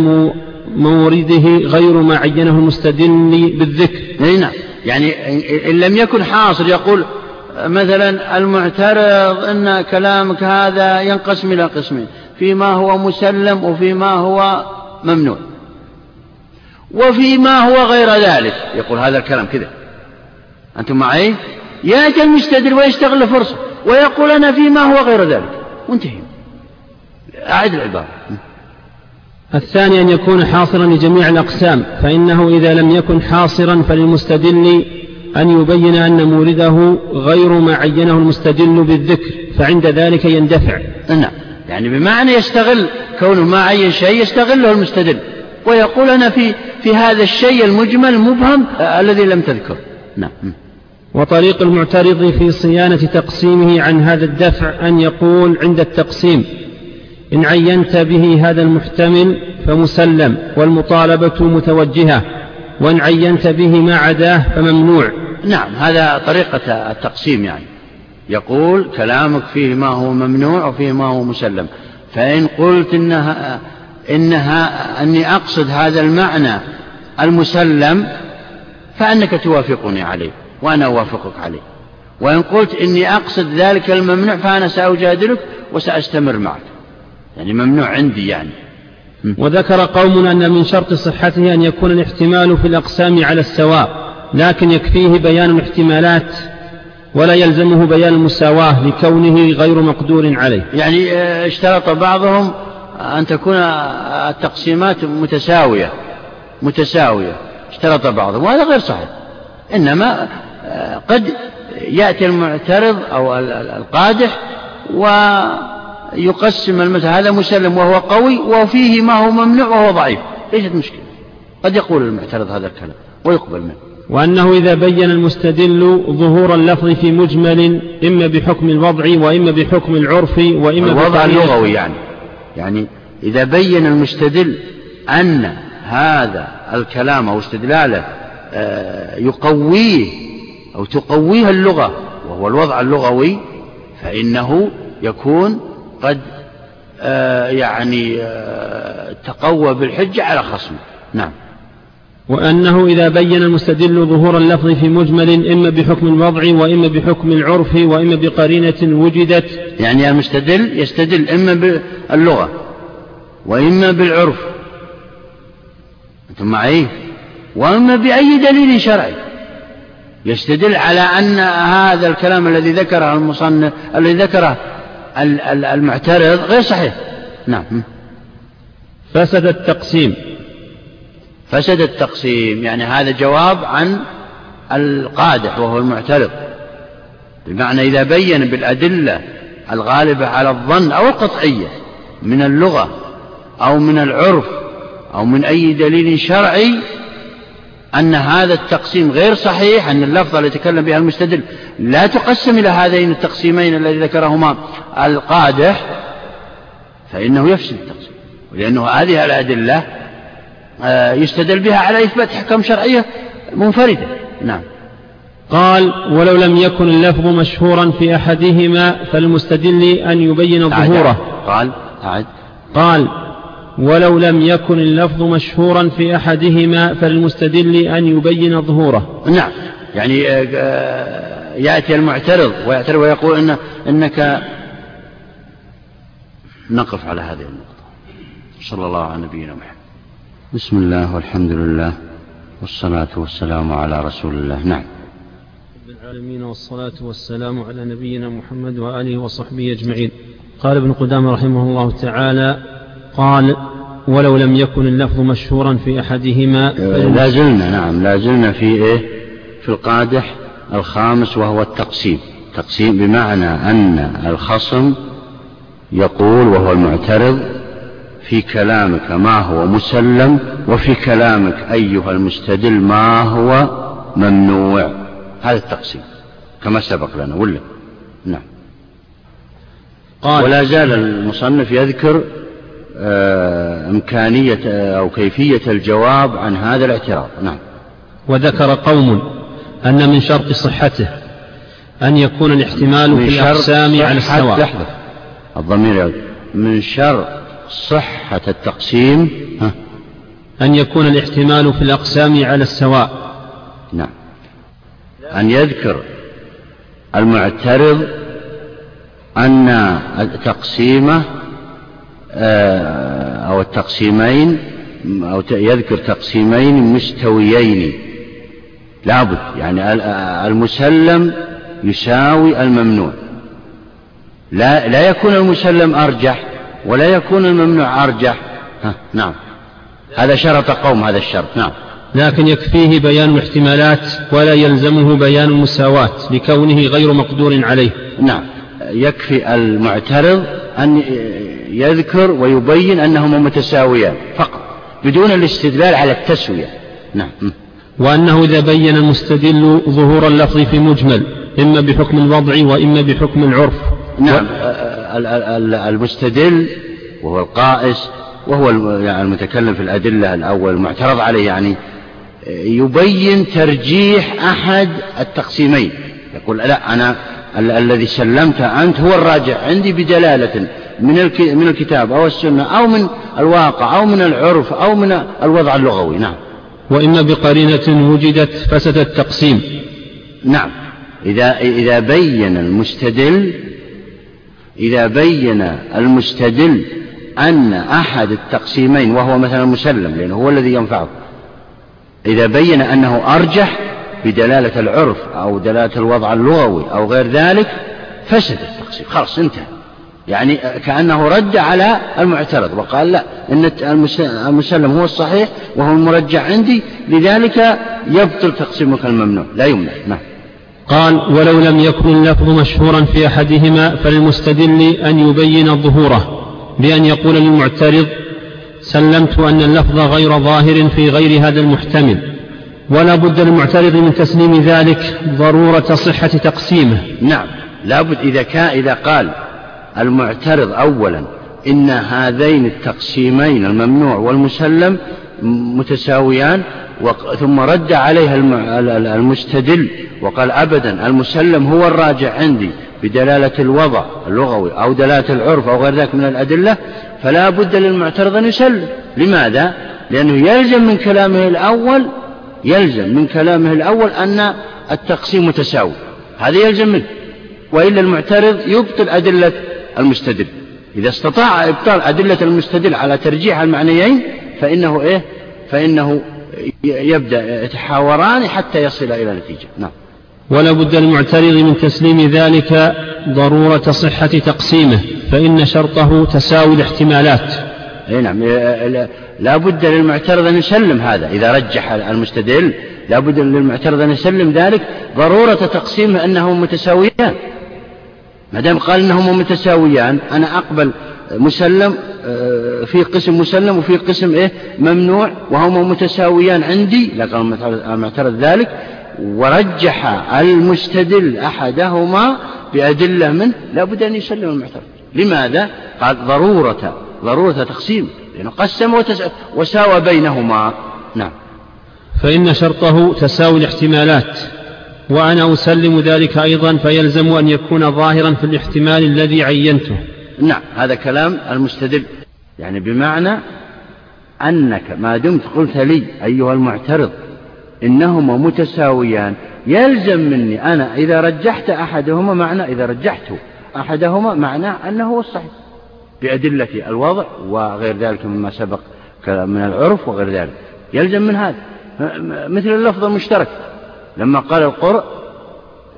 مورده غير ما عينه المستدل بالذكر نعم. يعني إن لم يكن حاصر يقول مثلا المعترض أن كلامك هذا ينقسم إلى قسمين فيما هو مسلم وفيما هو ممنوع. وفيما هو غير ذلك يقول هذا الكلام كذا. أنتم معي؟ يأتي المستدل ويستغل فرصة ويقول أنا فيما هو غير ذلك. وانتهي أعد العبارة. الثاني أن يكون حاصرا لجميع الأقسام فإنه إذا لم يكن حاصرا فللمستدل أن يبين أن مورده غير ما عينه المستدل بالذكر فعند ذلك يندفع. نعم. يعني بمعنى يستغل كونه ما عين شيء يستغله المستدل. ويقول أنا في في هذا الشيء المجمل المبهم آه الذي لم تذكر. نعم. وطريق المعترض في صيانة تقسيمه عن هذا الدفع أن يقول عند التقسيم إن عينت به هذا المحتمل فمسلم والمطالبة متوجهة. وإن عينت به ما عداه فممنوع. نعم هذا طريقة التقسيم يعني. يقول كلامك فيه ما هو ممنوع وفيه ما هو مسلم. فإن قلت إنها إنها أني أقصد هذا المعنى المسلم فأنك توافقني عليه وأنا أوافقك عليه. وإن قلت إني أقصد ذلك الممنوع فأنا سأجادلك وسأستمر معك. يعني ممنوع عندي يعني. وذكر قوم أن من شرط صحته أن يكون الاحتمال في الأقسام على السواء لكن يكفيه بيان الاحتمالات ولا يلزمه بيان المساواة لكونه غير مقدور عليه. يعني آه، اشترط بعضهم أن تكون التقسيمات متساوية متساوية. اشترط بعضهم وهذا غير صحيح. إنما آه، قد يأتي المعترض أو القادح ويقسم المثل هذا مسلم وهو قوي وفيه ما هو ممنوع وهو ضعيف. ليست مشكلة. قد يقول المعترض هذا الكلام ويقبل منه. وأنه إذا بين المستدل ظهور اللفظ في مجمل إما بحكم الوضع وإما بحكم العرف وإما الوضع اللغوي يعني. يعني إذا بين المستدل أن هذا الكلام أو استدلاله آه، يقويه أو تقويه اللغة وهو الوضع اللغوي فإنه يكون قد آه، يعني آه، تقوى بالحجة على خصمه. نعم. وأنه إذا بين المستدل ظهور اللفظ في مجمل إما بحكم الوضع وإما بحكم العرف وإما بقرينة وجدت. يعني المستدل يستدل إما باللغة وإما بالعرف. أنتم معي؟ وإما بأي دليل شرعي. يستدل على أن هذا الكلام الذي ذكره المصنف الذي ذكره المعترض غير صحيح. نعم. فسد التقسيم. فسد التقسيم يعني هذا جواب عن القادح وهو المعترض. بمعنى إذا بين بالأدلة الغالبة على الظن أو القطعية من اللغة أو من العرف أو من أي دليل شرعي أن هذا التقسيم غير صحيح أن اللفظة التي يتكلم بها المستدل لا تقسم إلى هذين التقسيمين الذي ذكرهما. القادح فإنه يفسد التقسيم لأنه هذه الأدلة آه، يستدل بها على إثبات حكم شرعية منفردة. نعم. قال ولو لم يكن اللفظ مشهورا في أحدهما فالمستدل أن يبين ظهوره قال أعد قال ولو لم يكن اللفظ مشهورا في أحدهما فالمستدل أن يبين ظهوره. نعم. يعني آه، آه، يأتي المعترض ويعترض ويقول إن إنك نقف على هذه النقطة. صلى الله على نبينا محمد. بسم الله والحمد لله والصلاة والسلام على رسول الله. نعم. رب العالمين والصلاة والسلام على نبينا محمد وآله وصحبه أجمعين. قال ابن قدامة رحمه الله تعالى قال ولو لم يكن اللفظ مشهورا في أحدهما لا زلنا نعم لا زلنا في إيه؟ في القادح الخامس وهو التقسيم. تقسيم بمعنى أن الخصم يقول وهو المعترض في كلامك ما هو مسلم وفي كلامك أيها المستدل ما هو ممنوع. هذا التقسيم كما سبق لنا ولا؟ نعم. قال ولا زال المصنف يذكر آه، إمكانية آه، أو كيفية الجواب عن هذا الاعتراض. نعم. وذكر قوم أن من شرط صحته أن يكون الاحتمال في الأقسام على السواء. لحظة. الضمير من شرط صحة التقسيم ها؟ أن يكون الاحتمال في الأقسام على السواء. نعم. أن يذكر المعترض أن التقسيم آه، أو التقسيمين أو يذكر تقسيمين مستويين. لابد يعني المسلم يساوي الممنوع. لا لا يكون المسلم أرجح ولا يكون الممنوع أرجح. ها نعم. هذا شرط قوم هذا الشرط نعم. لكن يكفيه بيان الاحتمالات ولا يلزمه بيان المساواة لكونه غير مقدور عليه. نعم. يكفي المعترض أن يذكر ويبين أنهما متساويان فقط بدون الاستدلال على التسوية. نعم. وأنه إذا بين المستدل ظهور اللفظ في مجمل إما بحكم الوضع وإما بحكم العرف. نعم. المستدل وهو القائس وهو يعني المتكلم في الأدلة الأول المعترض عليه يعني يبين ترجيح أحد التقسيمين. يقول لا أنا الذي سلمت أنت هو الراجع عندي بدلالة من من الكتاب أو السنة أو من الواقع أو من العرف أو من الوضع اللغوي. نعم. وإما بقرينة وجدت فسد التقسيم. نعم. إذا إذا بين المستدل إذا بين المستدل أن أحد التقسيمين وهو مثلا مسلم لأنه هو الذي ينفعه إذا بين أنه أرجح بدلالة العرف أو دلالة الوضع اللغوي أو غير ذلك فسد التقسيم. خلاص انتهى. يعني كأنه رد على المعترض وقال لا إن المسلم هو الصحيح وهو المرجع عندي لذلك يبطل تقسيمك الممنوع لا يمنع نعم. قال ولو لم يكن اللفظ مشهورا في أحدهما فللمستدل أن يبين ظهوره بأن يقول للمعترض سلمت أن اللفظ غير ظاهر في غير هذا المحتمل ولا بد للمعترض من تسليم ذلك ضرورة صحة تقسيمه. نعم لا بد إذا, كان إذا قال المعترض أولا. إن هذين التقسيمين الممنوع والمسلم متساويان ثم رد عليها المستدل وقال أبدا المسلم هو الراجع عندي بدلالة الوضع اللغوي أو دلالة العرف أو غير ذلك من الأدلة فلا بد للمعترض أن يسلم. لماذا؟ لأنه يلزم من كلامه الأول يلزم من كلامه الأول أن التقسيم متساوي. هذا يلزم منه. وإلا المعترض يبطل أدلة المستدل. إذا استطاع إبطال أدلة المستدل على ترجيح المعنيين فإنه إيه؟ فإنه يبدأ يتحاوران حتى يصل إلى نتيجة. نعم. ولا بد المعترض من تسليم ذلك ضرورة صحة تقسيمه فإن شرطه تساوي الاحتمالات. أي نعم. لا بد للمعترض أن يسلم هذا. إذا رجح المستدل لا بد للمعترض أن يسلم ذلك. ضرورة تقسيمه أنهم متساويان. ما دام قال أنهم متساويان أنا أقبل مسلم آه، في قسم مسلم وفي قسم إيه؟ ممنوع وهما متساويان عندي لقد المعترض ذلك ورجح المستدل أحدهما بأدلة منه لا بد أن يسلم المعترض. لماذا؟ قال ضرورة ضرورة تقسيم لأنه قسم وساوى بينهما. نعم. فإن شرطه تساوي الاحتمالات. وأنا أسلم ذلك أيضا فيلزم أن يكون ظاهرا في الاحتمال الذي عينته. نعم هذا كلام المستدل. يعني بمعنى أنك ما دمت قلت لي أيها المعترض إنهما متساويان. يلزم مني أنا إذا رجحت أحدهما معنى إذا رجحت أحدهما معناه أنه هو الصحيح. بأدلة الوضع وغير ذلك مما سبق من العرف وغير ذلك. يلزم من هذا. مثل اللفظ المشترك. لما قال القرء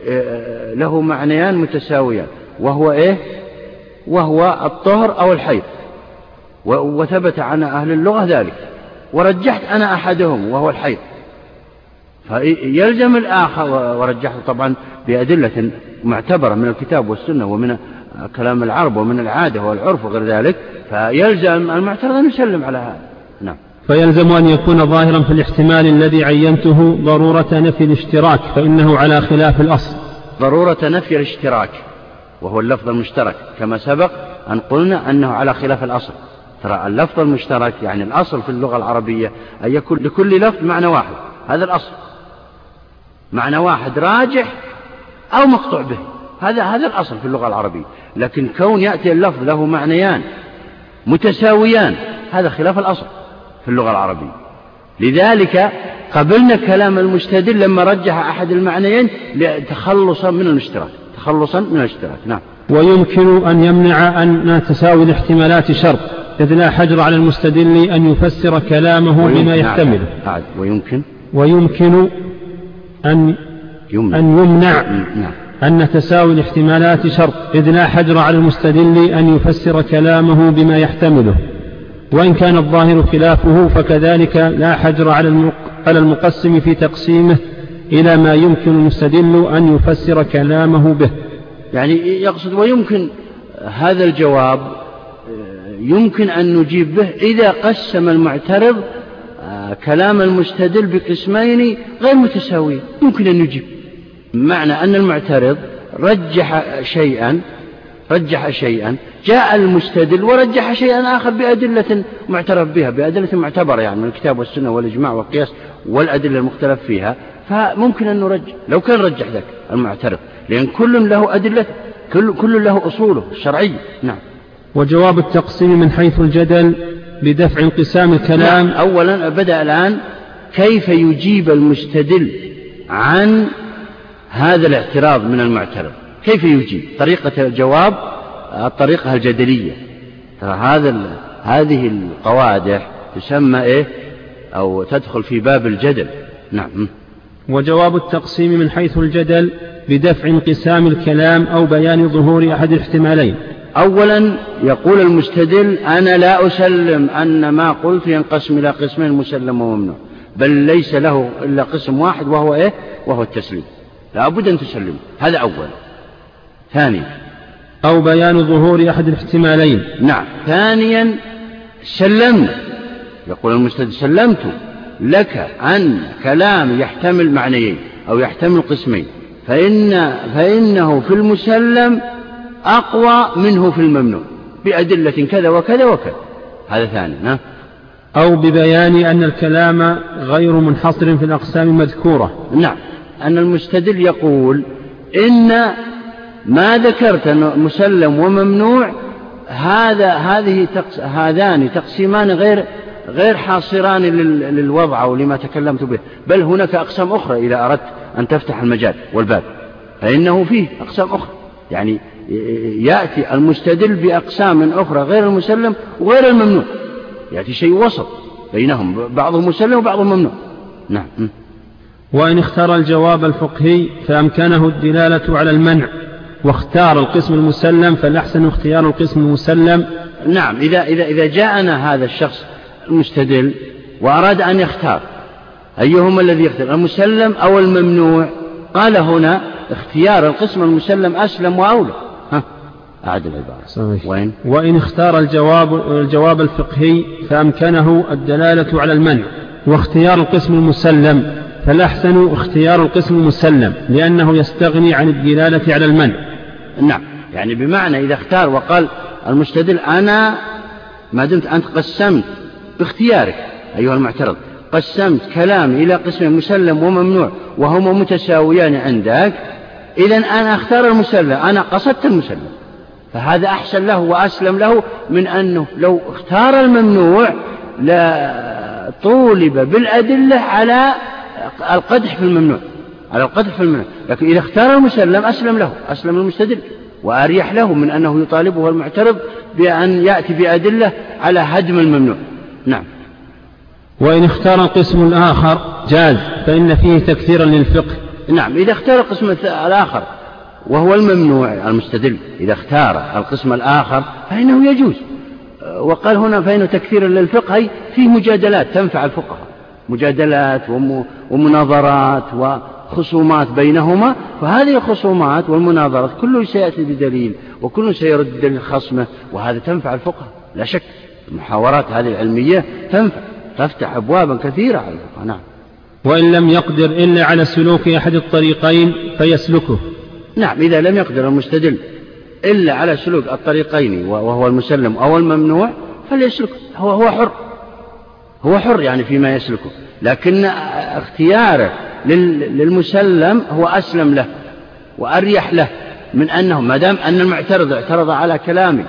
آه، له معنيان متساويان وهو إيه؟ وهو الطهر أو الحيض. وثبت عن أهل اللغة ذلك. ورجحت أنا أحدهم وهو الحيض. فيلزم الآخر ورجحته طبعا بأدلة معتبرة من الكتاب والسنة ومن كلام العرب ومن العادة والعرف وغير ذلك فيلزم المعترض أن يسلم على هذا. نعم. فيلزم أن يكون ظاهرا في الاحتمال الذي عينته ضرورة نفي الاشتراك فإنه على خلاف الأصل. ضرورة نفي الاشتراك وهو اللفظ المشترك كما سبق أن قلنا أنه على خلاف الأصل. ترى اللفظ المشترك يعني الأصل في اللغة العربية أن يكون لكل لفظ معنى واحد. هذا الأصل. معنى واحد راجح أو مقطوع به. هذا هذا الأصل في اللغة العربية. لكن كون يأتي اللفظ له معنيان متساويان هذا خلاف الأصل. في اللغة العربية لذلك قبلنا كلام المستدل لما رجح أحد المعنيين تخلصا من الاشتراك تخلصا من الاشتراك نعم ويمكن أن يمنع أن تساوي الاحتمالات شرط إذ لا حجر على المستدل أن يفسر كلامه بما نعم. يحتمله نعم. ويمكن ويمكن أن يمنع, أن يمنع نعم. أن تساوي الاحتمالات شرط إذ لا حجر على المستدل أن يفسر كلامه بما يحتمله وإن كان الظاهر خلافه فكذلك لا حجر على على المقسم في تقسيمه إلى ما يمكن المستدل أن يفسر كلامه به. يعني يقصد ويمكن هذا الجواب يمكن أن نجيب به إذا قسم المعترض آه، كلام المستدل بقسمين غير متساويين. يمكن أن نجيب. معنى أن المعترض رجح شيئا رجح شيئا جاء المستدل ورجح شيئا آخر بأدلة معترف بها بأدلة معتبرة يعني من الكتاب والسنة والإجماع والقياس والأدلة المختلف فيها. فممكن أن نرجح لو كان رجح ذاك المعترض لأن كل له أدلة كل, كل له أصوله الشرعية نعم. وجواب التقسيم من حيث الجدل بدفع انقسام الكلام. نعم أولا بدأ الآن كيف يجيب المستدل عن هذا الاعتراض من المعترض؟ كيف يجيب؟ طريقة الجواب الطريقة الجدلية. ترى هذا هذه القوادح تسمى إيه؟ أو تدخل في باب الجدل. نعم. وجواب التقسيم من حيث الجدل بدفع انقسام الكلام أو بيان ظهور أحد الاحتمالين أولا يقول المستدل أنا لا أسلم أن ما قلت ينقسم إلى قسمين مسلم وممنوع. بل ليس له إلا قسم واحد وهو إيه؟ وهو التسليم. لا بد أن تسلم. هذا أول. ثانيا. أو بيان ظهور أحد الاحتمالين. نعم. ثانيا سلمنا يقول المستدل سلمت لك عن كلام يحتمل معنيين أو يحتمل قسمين. فإن فإنه في المسلم أقوى منه في الممنوع بأدلة كذا وكذا وكذا. هذا ثاني ها؟ أو ببيان أن الكلام غير منحصر في الأقسام المذكورة نعم. أن المستدل يقول إن ما ذكرت أنه مسلم وممنوع هذا هذه تقس هذان تقسيمان غير غير حاصران للوضع أو لما تكلمت به. بل هناك أقسام أخرى إذا أردت أن تفتح المجال والباب. فإنه فيه أقسام أخرى. يعني يأتي المستدل بأقسام أخرى غير المسلم وغير الممنوع. يأتي شيء وسط بينهم بعضهم مسلم وبعضهم ممنوع. نعم. وإن اختار الجواب الفقهي فأمكنه الدلالة على المنع. واختار القسم المسلم فالأحسن اختيار القسم المسلم. نعم إذا, إذا, إذا جاءنا هذا الشخص المستدل وأراد أن يختار أيهما الذي يختار؟ المسلم أو الممنوع؟ قال هنا اختيار القسم المسلم أسلم وأولى. ها أعد العبارة. صحيح. وين؟ وإن اختار الجواب الجواب الفقهي فأمكنه الدلالة على المنع واختيار القسم المسلم. فالأحسن اختيار القسم المسلم لأنه يستغني عن الدلالة على المنع. نعم. يعني بمعنى إذا اختار وقال المستدل أنا ما دمت أنت قسمت باختيارك أيها المعترض. قسمت كلامي إلى قسم مسلم وممنوع وهما متساويان عندك إذا أنا أختار المسلم أنا قصدت المسلم. فهذا أحسن له وأسلم له من أنه لو اختار الممنوع لا طولب بالأدلة على القدح في الممنوع على القدح في الممنوع. لكن إذا اختار المسلم أسلم له أسلم المستدل. وأريح له من أنه يطالبه المعترض بأن يأتي بأدلة على هدم الممنوع. نعم. وإن اختار القسم الآخر جاز فإن فيه تكثيرا للفقه. نعم إذا اختار القسم الآخر وهو الممنوع المستدل. إذا اختار القسم الآخر فإنه يجوز. وقال هنا فإنه تكثير للفقه أي فيه مجادلات تنفع الفقهاء. مجادلات ومناظرات وخصومات بينهما فهذه الخصومات والمناظرات كله سيأتي بدليل وكل سيرد دليل خصمه وهذا تنفع الفقهاء. لا شك المحاورات هذه العلمية تنفع تفتح أبوابا كثيرة على الفقهاء. نعم. وإن لم يقدر إلا على سلوك أحد الطريقين فيسلكه. نعم إذا لم يقدر المستدل إلا على سلوك الطريقين وهو المسلم أو الممنوع فليسلك هو هو حر. هو حر يعني فيما يسلكه لكن اختياره للمسلم هو أسلم له وأريح له من أنه ما دام أن المعترض اعترض على كلامي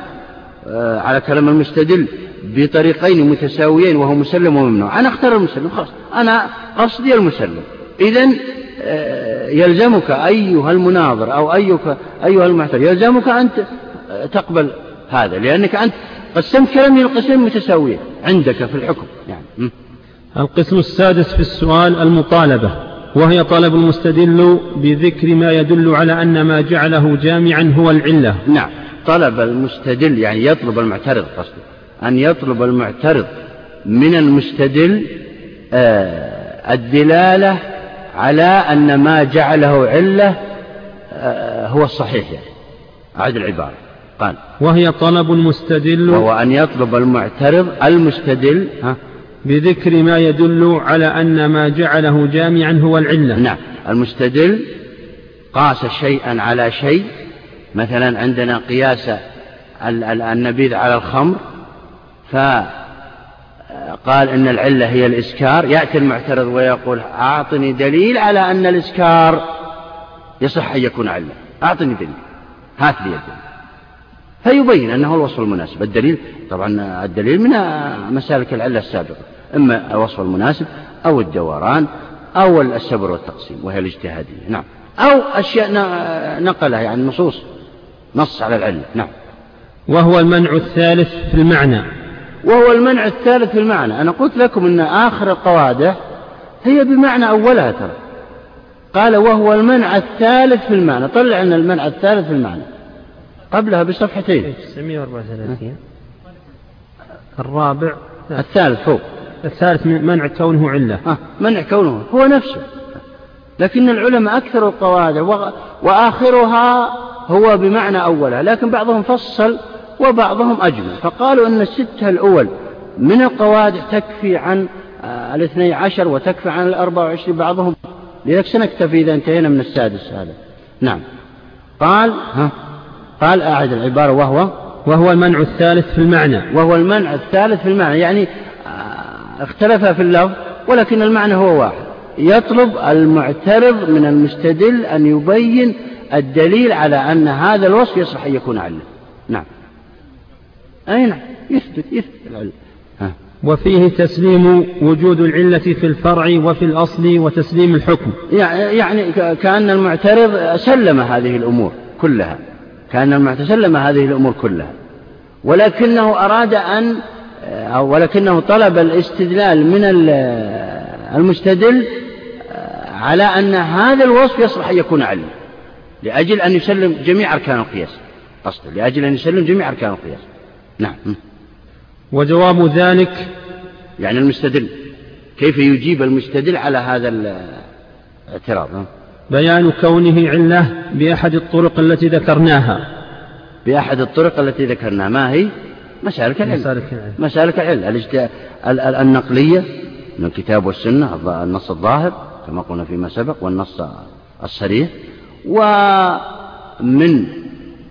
آه، على كلام المستدل بطريقين متساويين وهو مسلم وممنوع أنا أختار المسلم خلاص أنا قصدي المسلم. إذا آه، يلزمك أيها المناظر أو أيك أيها المعترض يلزمك أن تقبل هذا لأنك أنت قسمت كلامي القسمين متساويين عندك في الحكم. يعني. القسم السادس في السؤال المطالبة وهي طلب المستدل بذكر ما يدل على أن ما جعله جامعا هو العلة. نعم. طلب المستدل يعني يطلب المعترض قصدي. أن يطلب المعترض من المستدل آه الدلالة على أن ما جعله علة آه هو الصحيح يعني. أعد العبارة. قال. وهي طلب المستدل. وهو أن يطلب المعترض المستدل ها بذكر ما يدل على أن ما جعله جامعا هو العلة. نعم. المستدل قاس شيئا على شيء. مثلا عندنا قياس النبيذ على الخمر فقال إن العلة هي الإسكار. يأتي المعترض ويقول أعطني دليل على أن الإسكار يصح أن يكون علة. أعطني دليل. هات لي الدليل. فيبين أنه الوصف المناسب. الدليل طبعا الدليل من مسالك العلة السابقة. إما الوصف المناسب أو الدوران أو السبر والتقسيم وهي الاجتهادية. نعم. أو أشياء نقلها يعني نصوص نص على العلة نعم. وهو المنع الثالث في المعنى. وهو المنع الثالث في المعنى. أنا قلت لكم أن آخر القوادح هي بمعنى أولها ترى. قال وهو المنع الثالث في المعنى. طلع لنا المنع الثالث في المعنى. قبلها بصفحتين. 934 الرابع. الثالث فوق. الثالث منع كونه علة. آه منع كونه هو نفسه. لكن العلماء أكثر القواعد وآخرها هو بمعنى أولها لكن بعضهم فصل وبعضهم أجمل. فقالوا أن الستة الأول من القواعد تكفي عن آه، الاثني عشر وتكفي عن الأربع وعشرين بعضهم. لذلك سنكتفي إذا انتهينا من السادس هذا. نعم. قال ها قال أعد العبارة وهو؟ وهو المنع الثالث في المعنى. وهو المنع الثالث في المعنى يعني اختلف في اللفظ ولكن المعنى هو واحد. يطلب المعترض من المستدل أن يبين الدليل على أن هذا الوصف يصح أن يكون علة نعم. أي نعم. يثبت يثبت العلة وفيه تسليم وجود العلة في الفرع وفي الأصل وتسليم الحكم. يعني كأن المعترض سلم هذه الأمور كلها. كأن المعترض سلم هذه الأمور كلها. ولكنه أراد أن أو ولكنه طلب الاستدلال من المستدل على أن هذا الوصف يصلح أن يكون علما لأجل أن يسلم جميع أركان القياس. قصده لأجل أن يسلم جميع أركان القياس. نعم. وجواب ذلك؟ يعني المستدل. كيف يجيب المستدل على هذا الاعتراض؟ بيان كونه علة بأحد الطرق التي ذكرناها. بأحد الطرق التي ذكرناها. ما هي؟ مسالك العلم. مسالك العلم. مسالك العلم. النقلية من الكتاب والسنة النص الظاهر كما قلنا فيما سبق والنص الصريح. ومن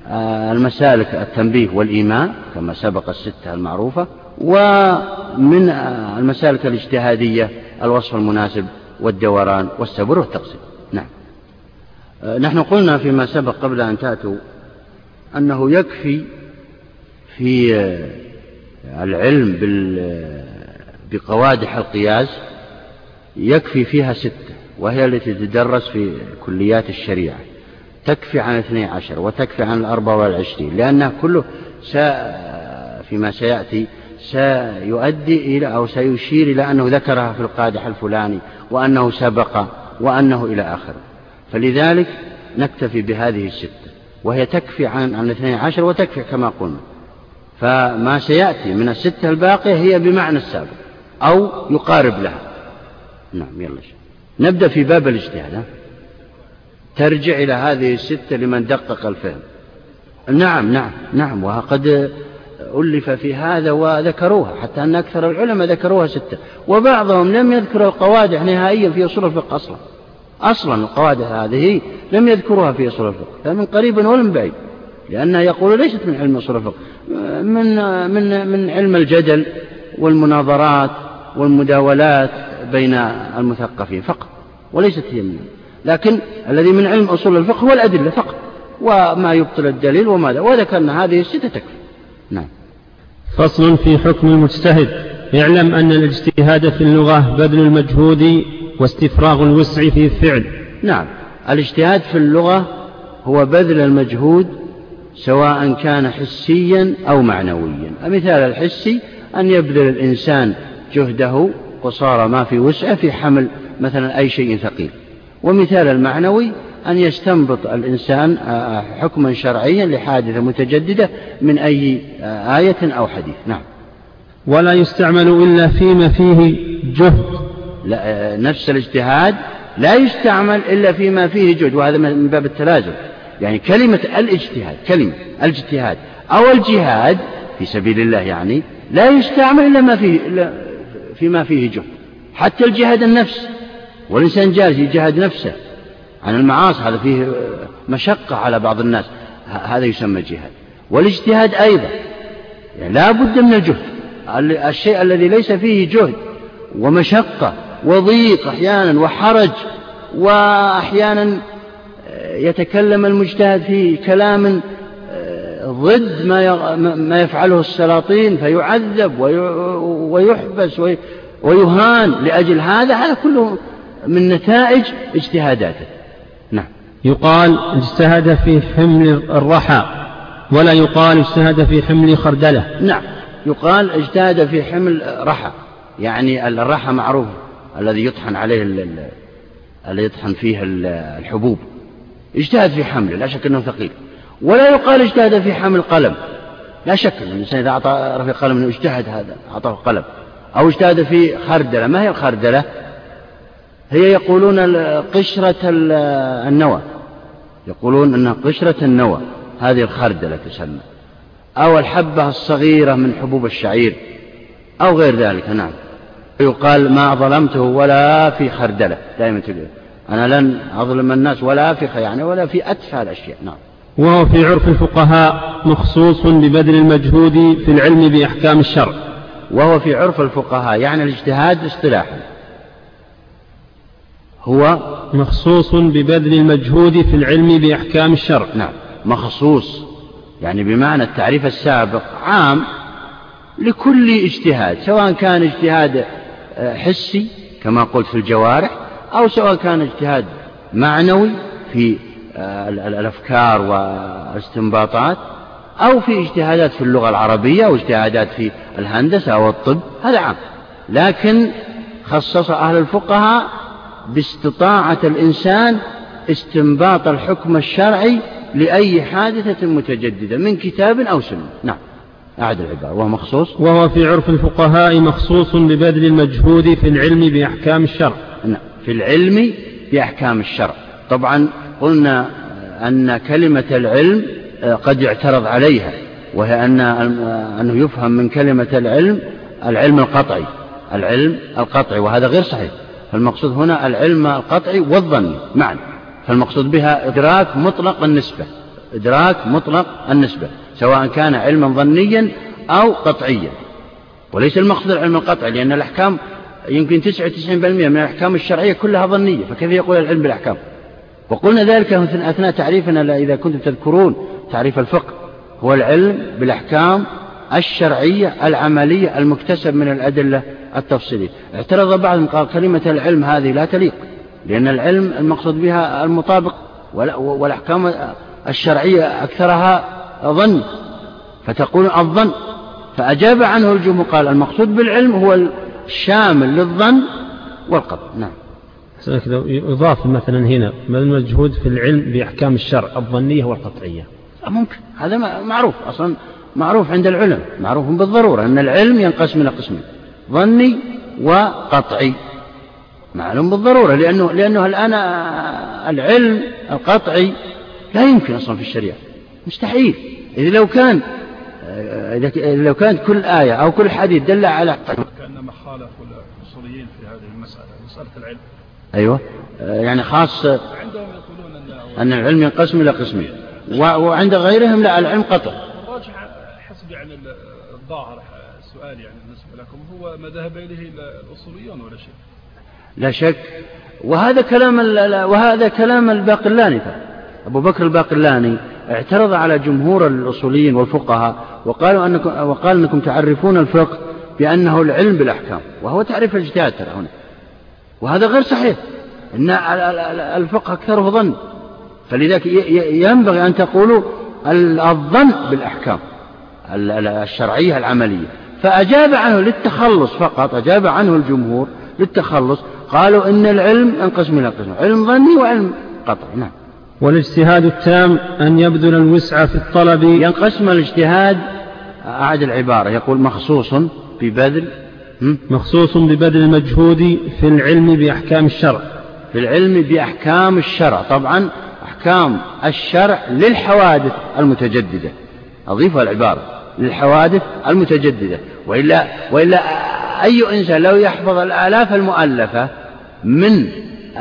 آه، المسالك التنبيه والإيمان كما سبق الستة المعروفة. ومن آه، المسالك الاجتهادية الوصف المناسب والدوران والسبر والتقسيم. نعم. آه، نحن قلنا فيما سبق قبل أن تأتوا أنه يكفي في العلم بقوادح القياس يكفي فيها ستة وهي التي تدرس في كليات الشريعة. تكفي عن اثني عشر وتكفي عن الأربعة والعشرين لأنها كله فيما سيأتي سيؤدي إلى أو سيشير إلى أنه ذكرها في القادح الفلاني وأنه سبق وأنه إلى آخره. فلذلك نكتفي بهذه الستة وهي تكفي عن عن الاثني عشر وتكفي كما قلنا. فما سيأتي من الستة الباقية هي بمعنى السابق أو يقارب لها. نعم يلا نبدأ في باب الاجتهاد ترجع إلى هذه الستة لمن دقق الفهم. نعم نعم نعم وقد ألف في هذا وذكروها حتى أن أكثر العلماء ذكروها ستة. وبعضهم لم يذكر القوادح نهائيا في أصول الفقه أصلا. أصلا القوادح هذه لم يذكروها في أصول الفقه لا من قريب ولا من بعيد. لأنها يقول ليست من علم أصول الفقه من من من علم الجدل والمناظرات والمداولات بين المثقفين فقط وليست هي منها لكن الذي من علم أصول الفقه هو الأدلة فقط وما يبطل الدليل وماذا؟ وذكرنا هذه الستة تكفي. نعم. فصل في حكم المجتهد. اعلم أن الاجتهاد في اللغة بذل المجهود واستفراغ الوسع في الفعل. نعم. الاجتهاد في اللغة هو بذل المجهود سواء كان حسيا أو معنويا. المثال الحسي أن يبذل الإنسان جهده قصارى ما في وسعة في حمل مثلا أي شيء ثقيل. ومثال المعنوي أن يستنبط الإنسان آه، آه، حكما شرعيا لحادثة متجددة من أي آه، آية أو حديث. نعم. ولا يستعمل إلا فيما فيه جهد. لا نفس الاجتهاد لا يستعمل إلا فيما فيه جهد. وهذا من باب التلازم. يعني كلمة الاجتهاد كلمة الاجتهاد أو الجهاد في سبيل الله يعني لا يستعمل إلا ما فيه إلا فيما فيه جهد حتى الجهاد النفس. والإنسان جالس يجهد نفسه عن المعاصي هذا فيه مشقة على بعض الناس هذا يسمى جهاد. والاجتهاد أيضا يعني لا بد من الجهد الشيء الذي ليس فيه جهد ومشقة وضيق أحيانا وحرج وأحيانا يتكلم المجتهد في كلام ضد ما ما يفعله السلاطين فيعذب ويحبس ويهان لأجل هذا هذا كله من نتائج اجتهاداته. نعم. يقال اجتهد في حمل الرحى ولا يقال اجتهد في حمل خردلة. نعم. يقال اجتهد في حمل رحى يعني الرحى معروف الذي يطحن عليه الذي يطحن فيه الحبوب. اجتهد في حمله لا شك إنه ثقيل. ولا يقال اجتهد في حمل قلم. لا شك أن الإنسان إذا أعطى رفيق قلم أنه اجتهد هذا أعطاه قلم. أو اجتهد في خردلة. ما هي الخردلة؟ هي يقولون قشرة النوى. يقولون أنها قشرة النوى هذه الخردلة تسمى. أو الحبة الصغيرة من حبوب الشعير أو غير ذلك. نعم. يقال ما ظلمته ولا في خردلة. دائما تقول. أنا لن أظلم الناس ولا في يعني ولا في أتفه الأشياء نعم. وهو في عرف الفقهاء مخصوص ببذل المجهود في العلم بأحكام الشرع. وهو في عرف الفقهاء يعني الاجتهاد اصطلاحا. هو مخصوص ببذل المجهود في العلم بأحكام الشرع. نعم مخصوص يعني بمعنى التعريف السابق عام لكل اجتهاد سواء كان اجتهاد آه، حسي كما قلت في الجوارح أو سواء كان اجتهاد معنوي في آه، الأفكار والاستنباطات أو في اجتهادات في اللغة العربية أو اجتهادات في الهندسة أو الطب هذا عام. لكن خصص أهل الفقهاء باستطاعة الإنسان استنباط الحكم الشرعي لأي حادثة متجددة من كتاب أو سنة. نعم. أعد العبارة. وهو مخصوص؟ وهو في عرف الفقهاء مخصوص ببذل المجهود في العلم بأحكام الشرع. نعم. في العلم بأحكام الشرع. طبعا قلنا أن كلمة العلم آه، قد يعترض عليها وهي أن أنه يفهم من كلمة العلم العلم القطعي العلم القطعي وهذا غير صحيح. فالمقصود هنا العلم القطعي والظني معا. فالمقصود بها إدراك مطلق النسبة إدراك مطلق النسبة سواء كان علما ظنيا أو قطعيا. وليس المقصود العلم القطعي لأن الأحكام يمكن 99% من الأحكام الشرعية كلها ظنية فكيف يقول العلم بالأحكام؟ وقلنا ذلك أثناء تعريفنا إذا كنتم تذكرون تعريف الفقه هو العلم بالأحكام الشرعية العملية المكتسب من الأدلة التفصيلية. اعترض بعضهم قال كلمة العلم هذه لا تليق لأن العلم المقصود بها المطابق والأحكام الشرعية أكثرها ظن فتقول الظن. فأجاب عنه الجمهور قال المقصود بالعلم هو الشامل للظن والقطع نعم. لو يضاف مثلا هنا ما المجهود في العلم بأحكام الشرع الظنية والقطعية؟ ممكن. هذا معروف. أصلا معروف عند العلم. معروف بالضرورة أن العلم ينقسم إلى قسمين ظني وقطعي. معلوم بالضرورة لأنه, لأنه الآن العلم القطعي لا يمكن أصلا في الشريعة. مستحيل. إذا لو كان إذا لو كانت كل آية أو كل حديث دل على كأنما خالف الأصوليين في هذه المسألة مسألة العلم. أيوة. يعني خاص عندهم يقولون أن العلم ينقسم إلى قسمين. وعند غيرهم لا العلم قطع. الراجح حسب يعني الظاهر السؤال يعني بالنسبة لكم هو ما ذهب إليه الأصوليون ولا شيء؟ لا شك. وهذا كلام وهذا كلام الباقلاني أبو بكر الباقلاني اعترض على جمهور الأصوليين والفقهاء وقالوا أنكم وقال أنكم تعرفون الفقه بأنه العلم بالأحكام وهو تعريف الاجتهاد ترى هنا. وهذا غير صحيح. إن الفقه أكثره ظن. فلذلك ينبغي أن تقولوا الظن بالأحكام. الشرعية العملية. فأجاب عنه للتخلص فقط. أجاب عنه الجمهور للتخلص. قالوا إن العلم انقسم إلى قسم. علم ظني وعلم قطعي. نعم. والاجتهاد التام أن يبذل الوسع في الطلب. ينقسم الاجتهاد أعد العبارة يقول مخصوص ببذل مخصوص ببذل المجهود في العلم بأحكام الشرع. في العلم بأحكام الشرع. طبعا أحكام الشرع للحوادث المتجددة. أضيفها العبارة. للحوادث المتجددة. وإلا, وإلا أي إنسان لو يحفظ الآلاف المؤلفة من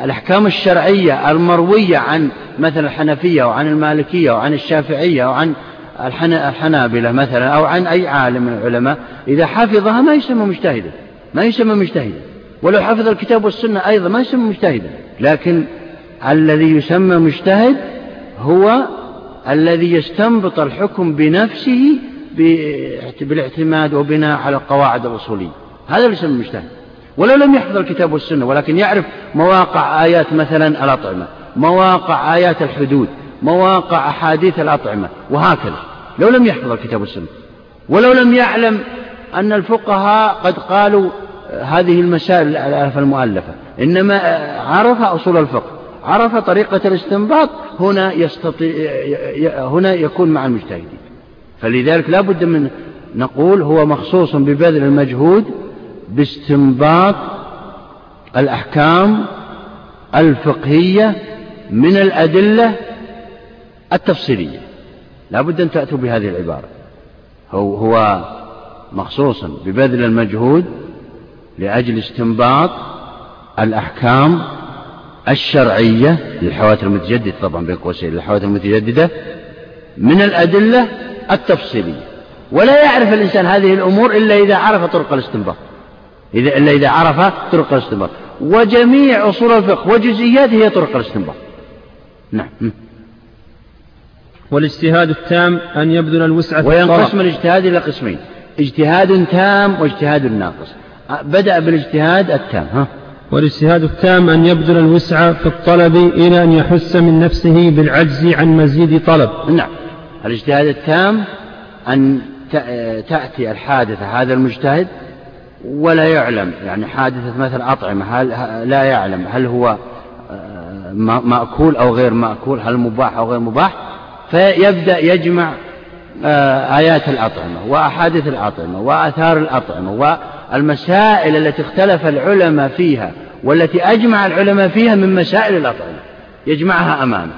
الأحكام الشرعية المروية عن مثلا الحنفية وعن المالكية وعن الشافعية وعن الحنابلة مثلا أو عن أي عالم من العلماء إذا حفظها ما يسمى مجتهدا ما يسمى مجتهدا. ولو حفظ الكتاب والسنة أيضا ما يسمى مجتهدا. لكن الذي يسمى مجتهد هو الذي يستنبط الحكم بنفسه بالاعتماد وبناء على القواعد الأصولية. هذا اللي يسمى مجتهد. ولو لم يحفظ الكتاب والسنة ولكن يعرف مواقع آيات مثلا الأطعمة مواقع آيات الحدود مواقع أحاديث الأطعمة وهكذا. لو لم يحفظ الكتاب والسنة. ولو لم يعلم أن الفقهاء قد قالوا هذه المسائل الآلاف المؤلفة. إنما عرف أصول الفقه عرف طريقة الاستنباط هنا يستطيع هنا يكون مع المجتهدين. فلذلك لا بد من نقول هو مخصوص ببذل المجهود باستنباط الأحكام الفقهية من الأدلة التفصيلية. لا بد أن تأتوا بهذه العبارة. هو, هو مخصوصا ببذل المجهود لأجل استنباط الأحكام الشرعية للحوادث المتجددة. طبعا بين قوسين للحوادث المتجددة من الأدلة التفصيلية. ولا يعرف الإنسان هذه الأمور إلا إذا عرف طرق الاستنباط. إذا إلا إذا عرف طرق الاستنباط. وجميع أصول الفقه وجزئياته هي طرق الاستنباط. نعم. والاجتهاد التام أن يبذل الوسعة وينقسم الاجتهاد إلى قسمين اجتهاد تام واجتهاد ناقص. بدأ بالاجتهاد التام ها؟ والاجتهاد التام أن يبذل الوسع في الطلب إلى أن يحس من نفسه بالعجز عن مزيد طلب. نعم. الاجتهاد التام أن تأتي الحادثة هذا المجتهد ولا يعلم. يعني حادثة مثل أطعمة هل لا يعلم هل هو آه، مأكول أو غير مأكول هل مباح أو غير مباح. فيبدأ يجمع آه، آيات الأطعمة وأحاديث الأطعمة وآثار الأطعمة والمسائل التي اختلف العلماء فيها والتي أجمع العلماء فيها من مسائل الأطعمة. يجمعها أمامه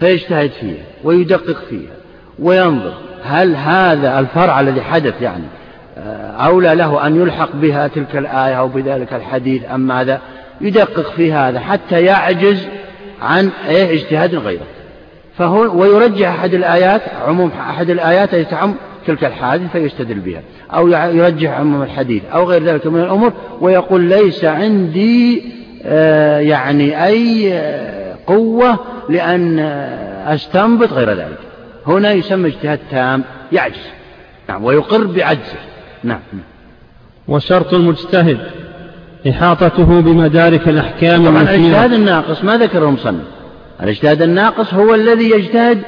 فيجتهد فيها ويدقق فيها وينظر هل هذا الفرع الذي حدث يعني آه، أولى له أن يلحق بها تلك الآية أو بذلك الحديث أم ماذا يدقق في هذا حتى يعجز عن إيه اجتهاد غيره. فهو ويرجح أحد الآيات عموم أحد الآيات التي تعم تلك الحادث فيستدل بها. أو يرجح عموم الحديث أو غير ذلك من الأمور ويقول ليس عندي آه، يعني أي آه، قوة لأن أستنبط غير ذلك. هنا يسمى اجتهاد تام يعجز. نعم ويقر بعجزه. نعم. وشرط المجتهد إحاطته بمدارك الأحكام طبعا الاجتهاد الناقص ما ذكره المصنف. الاجتهاد الناقص هو الذي يجتهد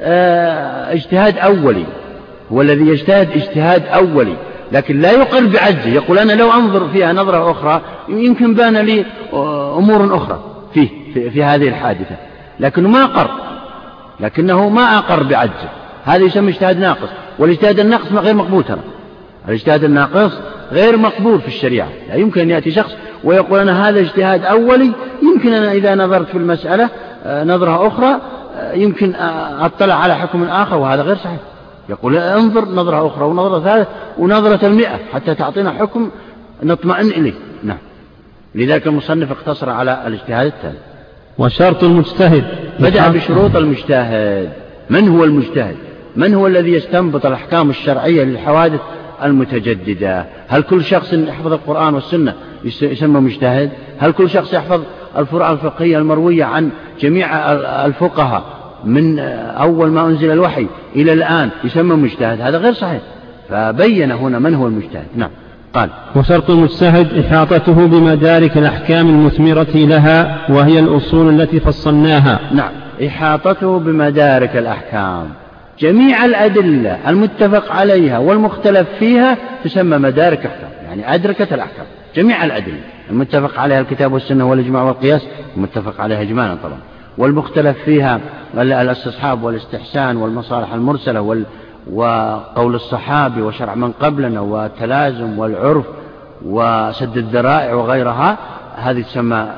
آه اجتهاد أولي. هو الذي يجتهد اجتهاد أولي. لكن لا يقر بعجزه يقول أنا لو أنظر فيها نظرة أخرى يمكن بان لي آه، أمور أخرى فيه في, في هذه الحادثة. لكنه ما أقر لكنه ما أقر بعجزه هذا يسمى اجتهاد ناقص. والاجتهاد الناقص غير مقبول ترى. الاجتهاد الناقص غير مقبول في الشريعة. لا يمكن أن يأتي شخص ويقول أنا هذا اجتهاد أولي. يمكن أنا إذا نظرت في المسألة آه، نظرة أخرى آه، يمكن أطلع على حكم آخر وهذا غير صحيح. يقول انظر نظرة أخرى ونظرة ثالثة ونظرة المئة حتى تعطينا حكم نطمئن إليه. نعم. لذلك المصنف اقتصر على الاجتهاد الثاني وشرط المجتهد. بدأ بشروط المجتهد. من هو المجتهد؟ من هو الذي يستنبط الأحكام الشرعية للحوادث المتجددة. هل كل شخص يحفظ القرآن والسنة يسمى مجتهد؟ هل كل شخص يحفظ الفروع الفقهية المروية عن جميع الفقهاء من أول ما أنزل الوحي إلى الآن يسمى مجتهد؟ هذا غير صحيح. فبين هنا من هو المجتهد. نعم قال وشرط المجتهد إحاطته بمدارك الأحكام المثمرة لها وهي الأصول التي فصلناها. نعم إحاطته بمدارك الأحكام. جميع الأدلة المتفق عليها والمختلف فيها تسمى مدارك أحكام يعني أدركت الأحكام. جميع الأدلة المتفق عليها الكتاب والسنة والإجماع والقياس المتفق عليها إجمالا طبعا. والمختلف فيها الاستصحاب والاستحسان والمصالح المرسلة وال وقول الصحابي وشرع من قبلنا والتلازم والعرف وسد الذرائع وغيرها هذه تسمى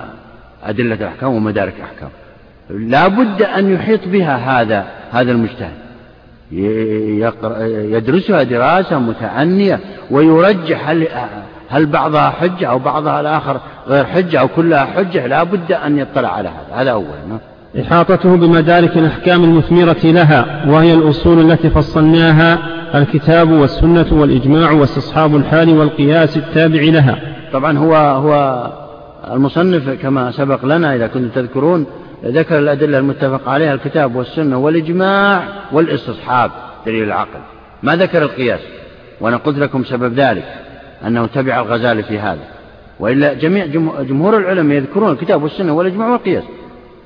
أدلة الأحكام ومدارك الأحكام. لا بد أن يحيط بها هذا هذا المجتهد. يدرسها دراسة متعنية ويرجح هل, هل بعضها حجة أو بعضها الآخر غير حجة أو كلها حجة لا بد أن يطلع على هذا هذا أولا نعم. إحاطته بمدارك الأحكام المثمرة لها وهي الأصول التي فصلناها الكتاب والسنة والإجماع واستصحاب الحال والقياس التابع لها طبعا هو هو المصنف كما سبق لنا إذا كنتم تذكرون ذكر الأدلة المتفق عليها الكتاب والسنة والإجماع والاستصحاب دليل العقل. ما ذكر القياس؟ وأنا قلت لكم سبب ذلك أنه تبع الغزالي في هذا. وإلا جميع جمهور العلماء يذكرون الكتاب والسنة والإجماع والقياس.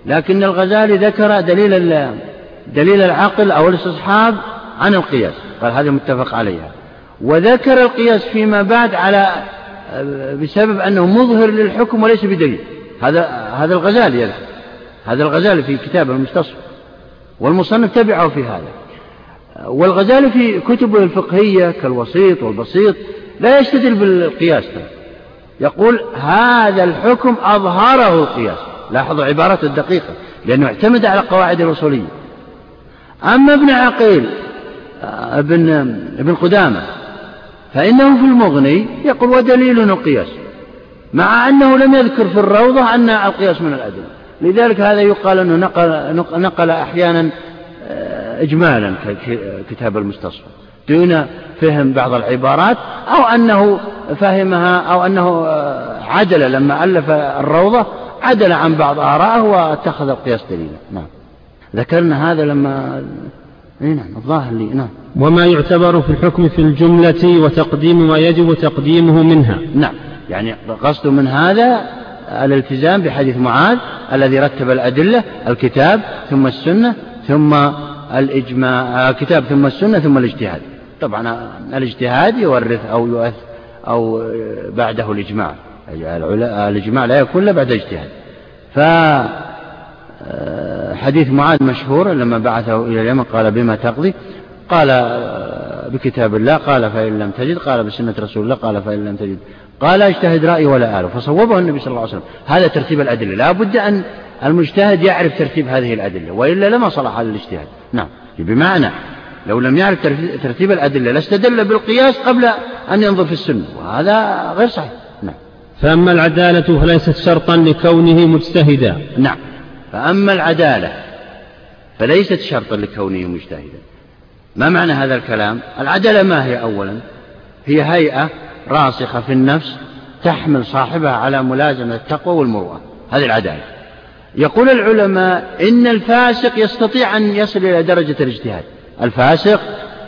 لكن الغزالي ذكر دليل دليل العقل أو الاستصحاب عن القياس. قال هذا متفق عليها. وذكر القياس فيما بعد على بسبب أنه مظهر للحكم وليس بدليل. هذا هذا الغزالي يذكر. هذا الغزالي في كتابه المستصف والمصنف تبعه في هذا. والغزالي في كتبه الفقهية كالوسيط والبسيط لا يستدل بالقياس يقول هذا الحكم أظهره القياس. لاحظوا عبارته الدقيقة لأنه اعتمد على قواعد الأصولية. أما ابن عقيل ابن ابن قدامة فإنه في المغني يقول ودليل القياس مع أنه لم يذكر في الروضة أن القياس من الأدلة. لذلك هذا يقال أنه نقل, نقل أحيانا آه، إجمالا كتاب المستصفى دون فهم بعض العبارات أو أنه فهمها أو أنه آه، عدل لما ألف الروضة عدل عن بعض آرائه واتخذ القياس دليلا. نعم. ذكرنا هذا لما اي نعم الظاهر لي نعم. وما يعتبر في الحكم في الجملة وتقديم ما يجب تقديمه منها. نعم. يعني قصد من هذا الالتزام بحديث معاذ الذي رتب الأدلة الكتاب ثم السنة ثم الإجماع الكتاب ثم السنة ثم الاجتهاد. طبعا الاجتهاد يورث أو يؤث أو بعده الإجماع. الإجماع لا يكون إلا بعد اجتهاد ف حديث معاذ مشهور لما بعثه إلى اليمن قال بما تقضي؟ قال بكتاب الله قال فإن لم تجد قال بسنة رسول الله قال فإن لم تجد. قال اجتهد رأي ولا آله فصوبه النبي صلى الله عليه وسلم. هذا ترتيب الأدلة. لا بد أن المجتهد يعرف ترتيب هذه الأدلة وإلا لما صلح هذا الاجتهاد؟ نعم. بمعنى لو لم يعرف ترتيب الأدلة لاستدل بالقياس قبل أن ينظر في السنة وهذا غير صحيح. نعم. فأما العدالة فليست شرطا لكونه مجتهدا. نعم. فأما العدالة فليست شرطا لكونه مجتهدا. ما معنى هذا الكلام؟ العدالة ما هي أولا؟ هي هيئة راسخة في النفس تحمل صاحبها على ملازمة التقوى والمروءة. هذه العدالة. يقول العلماء إن الفاسق يستطيع أن يصل إلى درجة الاجتهاد. الفاسق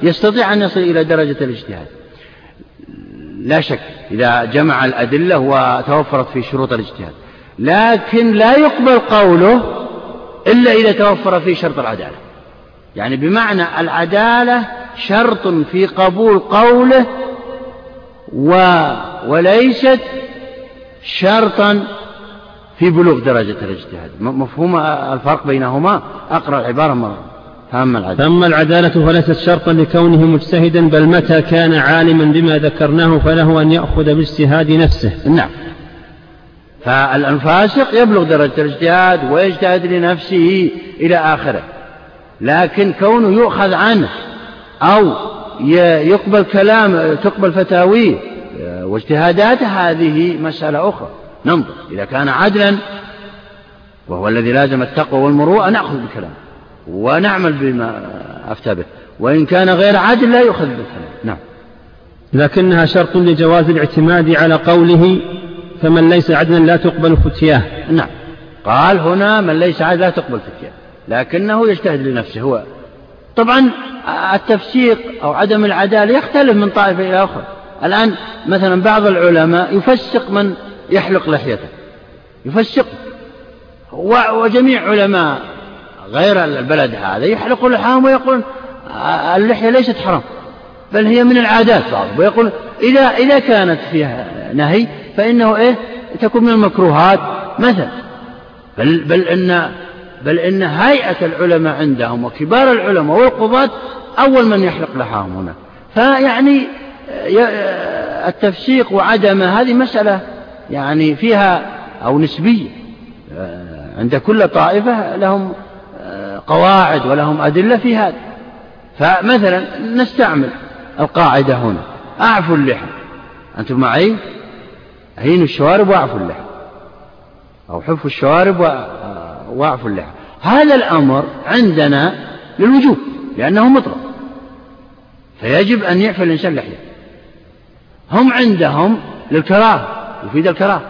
يستطيع أن يصل إلى درجة الاجتهاد. لا شك إذا جمع الأدلة وتوفرت في شروط الاجتهاد. لكن لا يقبل قوله إلا إذا توفر فيه شرط العدالة. يعني بمعنى العدالة شرط في قبول قوله و وليست شرطا في بلوغ درجة الاجتهاد. مفهوم الفرق بينهما أقرأ العبارة مرة. فأما العدالة. فأما العدالة فليست شرطا لكونه مجتهدا بل متى كان عالما بما ذكرناه فله أن يأخذ باجتهاد نفسه. نعم. فالفاسق يبلغ درجة الاجتهاد ويجتهد لنفسه إلى آخره لكن كونه يؤخذ عنه أو يقبل كلام تقبل فتاويه واجتهاداته هذه مسألة أخرى. ننظر إذا كان عدلا وهو الذي لازم التقوى والمروءة نأخذ بكلامه ونعمل بما أفتى به. وإن كان غير عادل لا يؤخذ بالكلام نعم. لكنها شرط لجواز الاعتماد على قوله فمن ليس عدلا لا تقبل فتياه. نعم. قال هنا من ليس عدلا لا تقبل فتياه. لكنه يجتهد لنفسه. هو طبعا التفسيق أو عدم العدالة يختلف من طائفة إلى أخرى الآن مثلا بعض العلماء يفسق من يحلق لحيته. يفسق. وجميع علماء غير البلد هذا يحلق لحاهم ويقول اللحية ليست حرام بل هي من العادات بعضهم ويقول إذا إذا كانت فيها نهي فإنه إيه؟ تكون من المكروهات مثلا. بل بل إن بل إن هيئة العلماء عندهم وكبار العلماء والقضاة أول من يحلق لحاهم هنا. فيعني التفسيق وعدمه هذه مسألة يعني فيها أو نسبية. عند كل طائفة لهم قواعد ولهم أدلة في هذا. فمثلا نستعمل القاعدة هنا. أعفوا اللحى أنتم معي؟ هين الشوارب وأعفوا اللحى أو حفوا الشوارب وأعفوا اللحى هذا الأمر عندنا للوجوب لأنه مطلق فيجب أن يعفى الإنسان لحية. هم عندهم للكراهة يفيد الكراهة.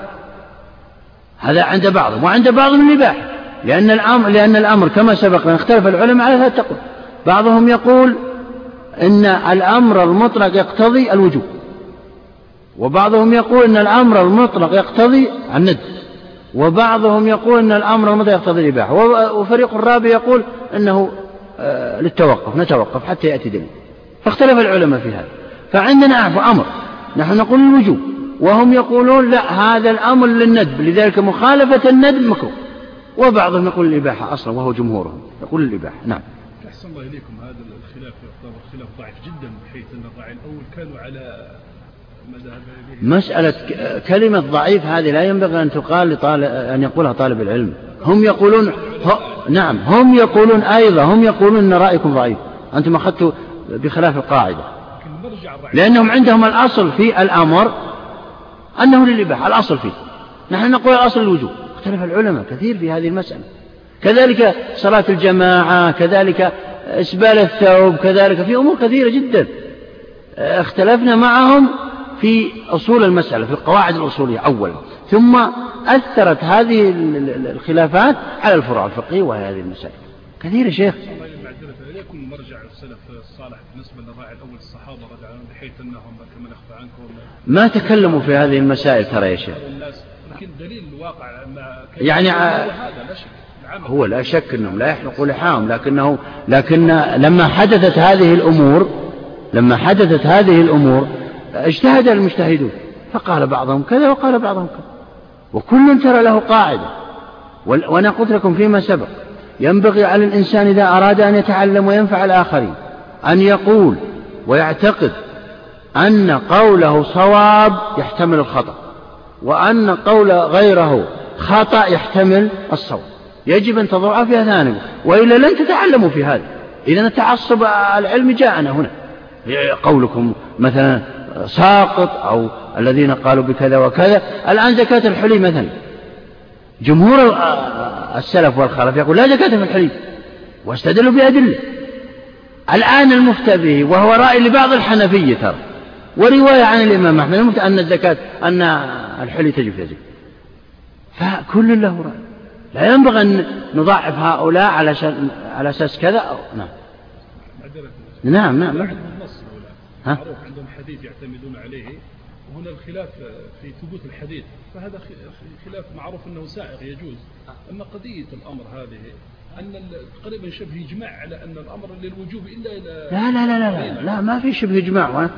هذا عند بعضهم وعند بعضهم الإباحة لأن الأمر لأن الأمر كما سبق أن اختلف العلماء على ثلاثة تقول بعضهم يقول إن الأمر المطلق يقتضي الوجوب وبعضهم يقول أن الأمر المطلق يقتضي الند. وبعضهم يقول أن الأمر المطلق يقتضي الإباحة. وفريق الرابع يقول أنه آه، للتوقف نتوقف حتى يأتي دليل. فاختلف العلماء في هذا. فعندنا أمر. نحن نقول الوجوب. وهم يقولون لا هذا الأمر للندب. لذلك مخالفة الندب مكروه. وبعضهم يقول الإباحة أصلا وهو جمهورهم. يقول الإباحة. نعم. أحسن الله إليكم. هذا الخلاف يعتبر خلاف ضعيف جدا بحيث أن الراعي الأول كانوا على مسألة كلمة ضعيف هذه لا ينبغي أن تقال لطالب أن يقولها طالب العلم. هم يقولون نعم هم يقولون أيضا هم يقولون أن رأيكم ضعيف. أنتم أخذتوا بخلاف القاعدة. لأنهم عندهم الأصل في الأمر أنه للإباحة الأصل فيه. نحن نقول الأصل الوجوب. اختلف العلماء كثير في هذه المسألة. كذلك صلاة الجماعة كذلك إسبال الثوب كذلك في أمور كثيرة جدا. اختلفنا معهم في أصول المسألة في القواعد الأصولية أولا. ثم أثرت هذه الخلافات على الفروع الفقهية وهي هذه المسألة كثير يا شيخ. يكون مرجع السلف الصالح بالنسبة للراعي الأول الصحابة رضي الله عنهم بحيث أنهم كما نخفى عنكم. ما تكلموا في هذه المسائل ترى يا شيخ. لكن دليل الواقع ما يعني شك. العمل هو لا شك أنهم لا يحلقوا لحاهم لكنه لكن لما حدثت هذه الأمور لما حدثت هذه الأمور اجتهد المجتهدون. فقال بعضهم كذا وقال بعضهم كذا. وكل ترى له قاعدة. وال- وأنا قلت لكم فيما سبق. ينبغي على الإنسان إذا أراد أن يتعلم وينفع الآخرين أن يقول ويعتقد أن قوله صواب يحتمل الخطأ وأن قول غيره خطأ يحتمل الصواب. يجب أن تضع في أذهانكم. وإلا لن تتعلموا في هذا. إذا التعصب العلمي جاءنا هنا. قولكم مثلا ساقط أو الذين قالوا بكذا وكذا. الآن زكاة الحلي مثلا. جمهور السلف والخلف يقول لا زكاة في الحلي واستدلوا بأدلة. الآن المفتى به وهو رأي لبعض الحنفية ترى. ورواية عن الإمام أحمد أن الزكاة أن الحلي تجب فيها زكاة. فكل له رأي. لا ينبغي أن نضعف هؤلاء على على أساس كذا أو نعم. نعم نعم. ها؟ معروف عندهم حديث يعتمدون عليه وهنا الخلاف في ثبوت الحديث فهذا خلاف معروف إنه سائغ يجوز. أما قضية الأمر هذه أن ال- تقريبا شبه إجماع على أن الأمر للوجوب إلا إلى لا لا لا لا لا, لا ما في شبه إجماع.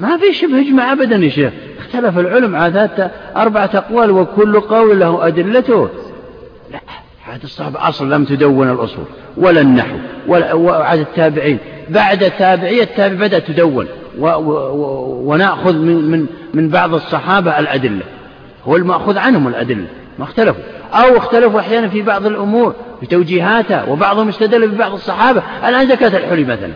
ما في شبه إجماع أبدا يا شيخ. اختلف العلم ثلاثة أربعة أقوال وكل قول له أدلته. لا عاد الصحابة أصل لم تدون الأصول ولا النحو ولا وعاد التابعين. بعد التابعية التابع بدأت تدون. ونأخذ من, من, من بعض الصحابة الأدلة. هو المأخوذ عنهم الأدلة ما اختلفوا. أو اختلفوا أحيانا في بعض الأمور في توجيهاتها وبعضهم استدل ببعض الصحابة. الآن زكاة الحلي مثلا.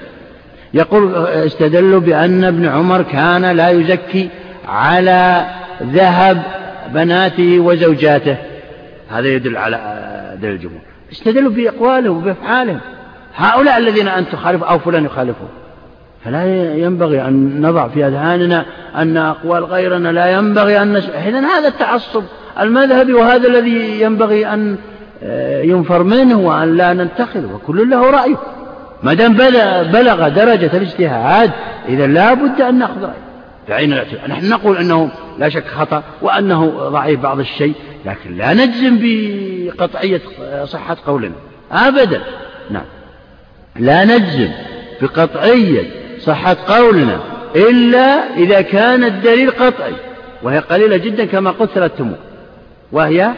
يقول استدلوا بأن ابن عمر كان لا يزكي على ذهب بناته وزوجاته. هذا يدل على دليل الجمهور. استدلوا بأقوالهم وبأفعالهم. هؤلاء الذين أنت تخالف أو فلان يخالفهم فلا ينبغي أن نضع في أذهاننا أن أقوال غيرنا لا ينبغي أن نسمع إذن هذا التعصب المذهبي وهذا الذي ينبغي أن آه، ينفر منه وأن لا نتخذ وكل له رأيه ما دام بلغ, درجة الاجتهاد إذا لا بد أن نأخذ رأيه. بعين الاعتبار نحن نقول أنه لا شك خطأ وأنه ضعيف بعض الشيء لكن لا نجزم بقطعية صحة قولنا. أبدا. نعم. لا نجزم بقطعية صحة قولنا. إلا إذا كان الدليل قطعي. وهي قليلة جدا كما قلت ثلاثة أمور وهي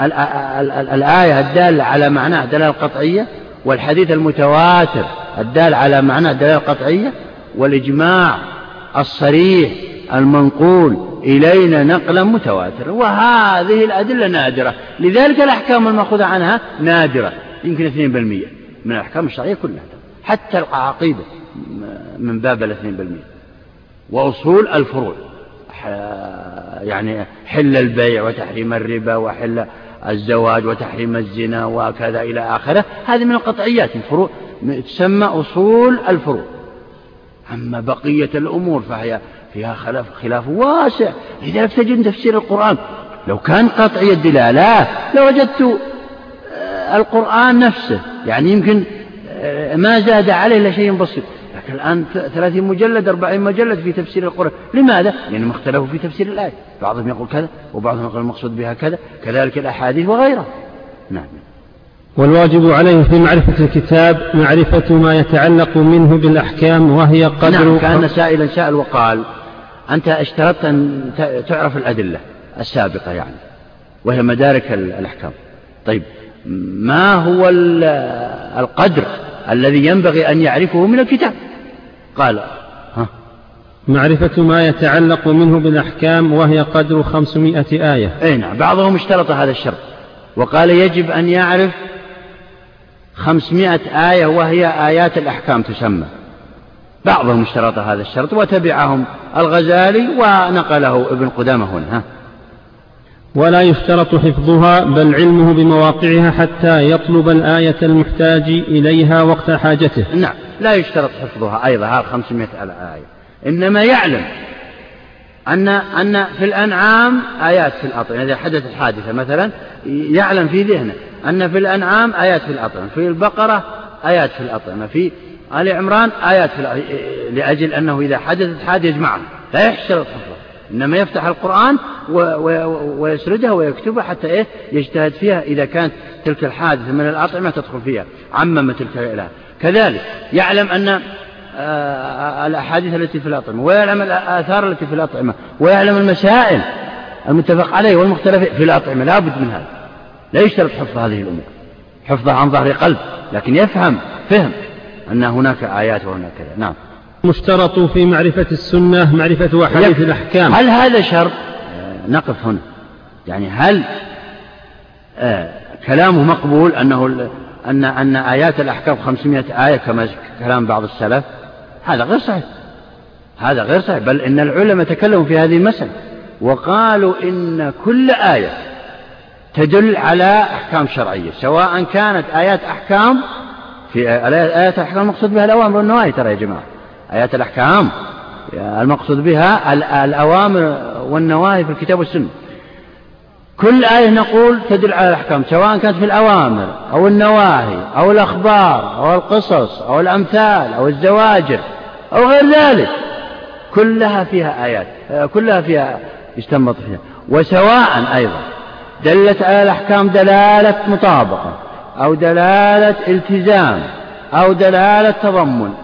ال- ال- ال- الآية الدالة على معناه دلالة قطعية والحديث المتواتر الدال على معناه دلالة قطعية والإجماع الصريح المنقول إلينا نقلا متواترا. وهذه الأدلة نادرة. لذلك الأحكام المأخوذة عنها نادرة. يمكن 2% من الأحكام الشرعية كلها. حتى العقيدة. من باب الاثنين بالمئة. وأصول الفروع. يعني حل البيع وتحريم الربا وحل الزواج وتحريم الزنا وكذا إلى آخره. هذه من القطعيات الفروع. تسمى أصول الفروع. أما بقية الأمور فهي فيها خلاف, خلاف واسع. لذلك تجد تفسير القرآن لو كان قطعي الدلالة لوجدت آه، القرآن نفسه. يعني يمكن آه، ما زاد عليه إلا شيء بسيط. الآن ثلاثين مجلد أربعين مجلد في تفسير القرآن. لماذا؟ لأنهم اختلفوا في تفسير الآية. بعضهم يقول كذا وبعضهم يقول المقصود بها كذا كذلك الأحاديث وغيرها. نعم. والواجب عليه في معرفة الكتاب معرفة ما يتعلق منه بالأحكام وهي قدر نعم كان سائلا سأل وقال أنت اشترطت أن تعرف الأدلة السابقة يعني وهي مدارك ال- الأحكام. طيب ما هو ال- القدر الذي ينبغي أن يعرفه من الكتاب؟ قال ها معرفة ما يتعلق منه بالأحكام وهي قدر خمسمائة آية. أي نعم بعضهم اشترط هذا الشرط. وقال يجب أن يعرف خمسمائة آية وهي آيات الأحكام تسمى. بعضهم اشترط هذا الشرط وتبعهم الغزالي ونقله ابن قدامة هنا ها. ولا يشترط حفظها بل علمه بمواقعها حتى يطلب الآية المحتاج إليها وقت حاجته. نعم. لا يشترط حفظها أيضا هذه خمسمائة آية إنما يعلم أن أن في الأنعام آيات في الأطعمة. إذا حدثت حادثة مثلا يعلم في ذهنه أن في الأنعام آيات في الأطعمة. في البقرة آيات في الأطعمة. في آل عمران آيات في لأجل أنه إذا حدثت حادثة يجمعها لا يحشرط حفظها. إنما يفتح القرآن ويسردها ويكتبها حتى إيه؟ يجتهد فيها إذا كانت تلك الحادثة من الأطعمة تدخل فيها. عمم تلك الإله كذلك يعلم أن آه، الأحاديث التي في الأطعمة ويعلم الآثار التي في الأطعمة ويعلم المسائل المتفق عليه والمختلف في الأطعمة. لا بد من هذا. لا يشترط حفظ هذه الأمور. حفظها عن ظهر قلب لكن يفهم فهم أن هناك آيات وهناك كذا. نعم. مشترط في معرفة السنة معرفة أحاديث الأحكام. هل هذا شرط؟ آه، نقف هنا. يعني هل آه كلامه مقبول أنه أن أن آيات الأحكام 500 آية كما كلام بعض السلف. هذا غير صحيح. هذا غير صحيح. بل إن العلماء تكلموا في هذه المسألة وقالوا إن كل آية تدل على أحكام شرعية سواء كانت آيات أحكام في آيات الأحكام المقصود بها الأوامر والنواهي ترى يا جماعة. آيات الأحكام المقصود بها الأوامر والنواهي في الكتاب والسنة. كل آية نقول تدل على الأحكام سواء كانت في الأوامر أو النواهي أو الأخبار أو القصص أو الأمثال أو الزواجر أو غير ذلك. كلها فيها آيات كلها فيها يستنبط فيها. وسواء أيضا دلت على الأحكام دلالة مطابقة أو دلالة التزام أو دلالة تضمن.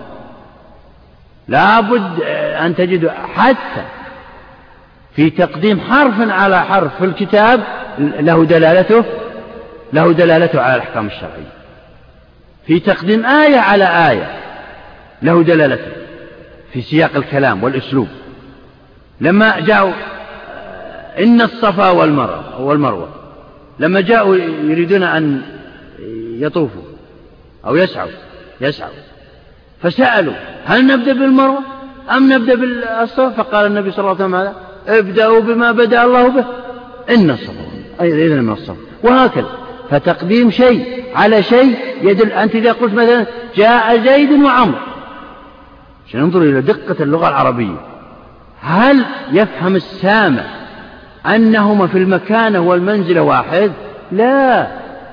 لا بد أن تجد حتى في تقديم حرف على حرف في الكتاب له دلالته له دلالته على الأحكام الشرعية. في تقديم آية على آية له دلالته في سياق الكلام والأسلوب. لما جاءوا إن الصفا والمروة والمروة لما جاءوا يريدون أن يطوفوا أو يسعوا يسعوا فسألوا هل نبدأ بالمروة أم نبدأ بالصفا؟ فقال النبي صلى الله عليه وسلم ابدأوا بما بدأ الله به. إن الصفا إذن من الصفا وهكذا فتقديم شيء على شيء يدل أنت إذا قلت مثلا جاء زيد وعمر. ننظر إلى دقة اللغة العربية. هل يفهم السامع أنهما في المكانة والمنزلة واحد؟ لا.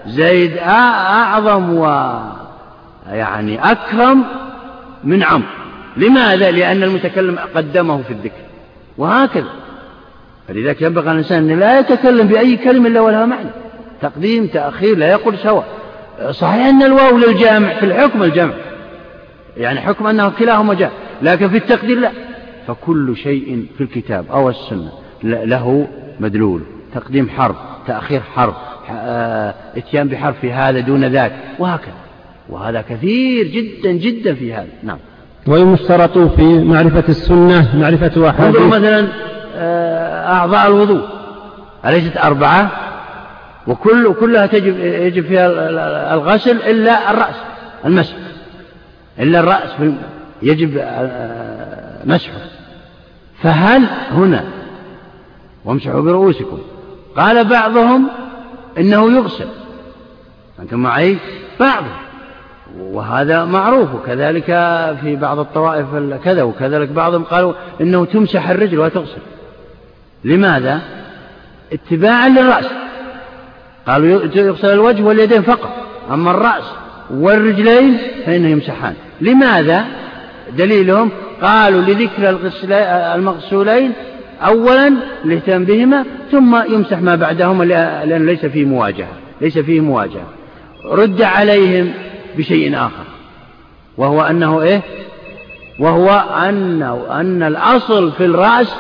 زيد أعظم و يعني أكرم من عمرو. لماذا؟ لأن المتكلم قدمه في الذكر. وهكذا. فلذلك ينبغي الإنسان أن لا يتكلم بأي كلمة إلا ولها معنى. تقديم تأخير لا يقول سواء. صحيح أن الواو للجامع في الحكم الجمع يعني حكم أنه كلاهما جاء لكن في التقدير لا. فكل شيء في الكتاب أو السنة له مدلول. تقديم حرف تأخير حرف آه، إتيان بحرف هذا دون ذاك. وهكذا. وهذا كثير جدا جدا في هذا. نعم. ويشترط في معرفة السنة معرفة أحاديث. مثلا آه، أعضاء الوضوء. أليست أربعة؟ وكل كلها تجب يجب فيها الغسل إلا الرأس المسح. إلا الرأس يجب آه، مسحه. فهل هنا وامسحوا برؤوسكم قال بعضهم إنه يغسل. أنتم معي؟ بعضهم. وهذا معروف وكذلك في بعض الطوائف كذا وكذلك بعضهم قالوا إنه تمسح الرجل وتغسل. لماذا؟ اتباعا للرأس. قالوا يغسل الوجه واليدين فقط أما الرأس والرجلين فإنه يمسحان. لماذا؟ دليلهم قالوا لذكر المغسولين أولا الاهتمام بهما ثم يمسح ما بعدهما لأن ليس فيه مواجهة ليس فيه مواجهة. رد عليهم بشيء آخر. وهو أنه إيه؟ وهو أنه أن الأصل في الرأس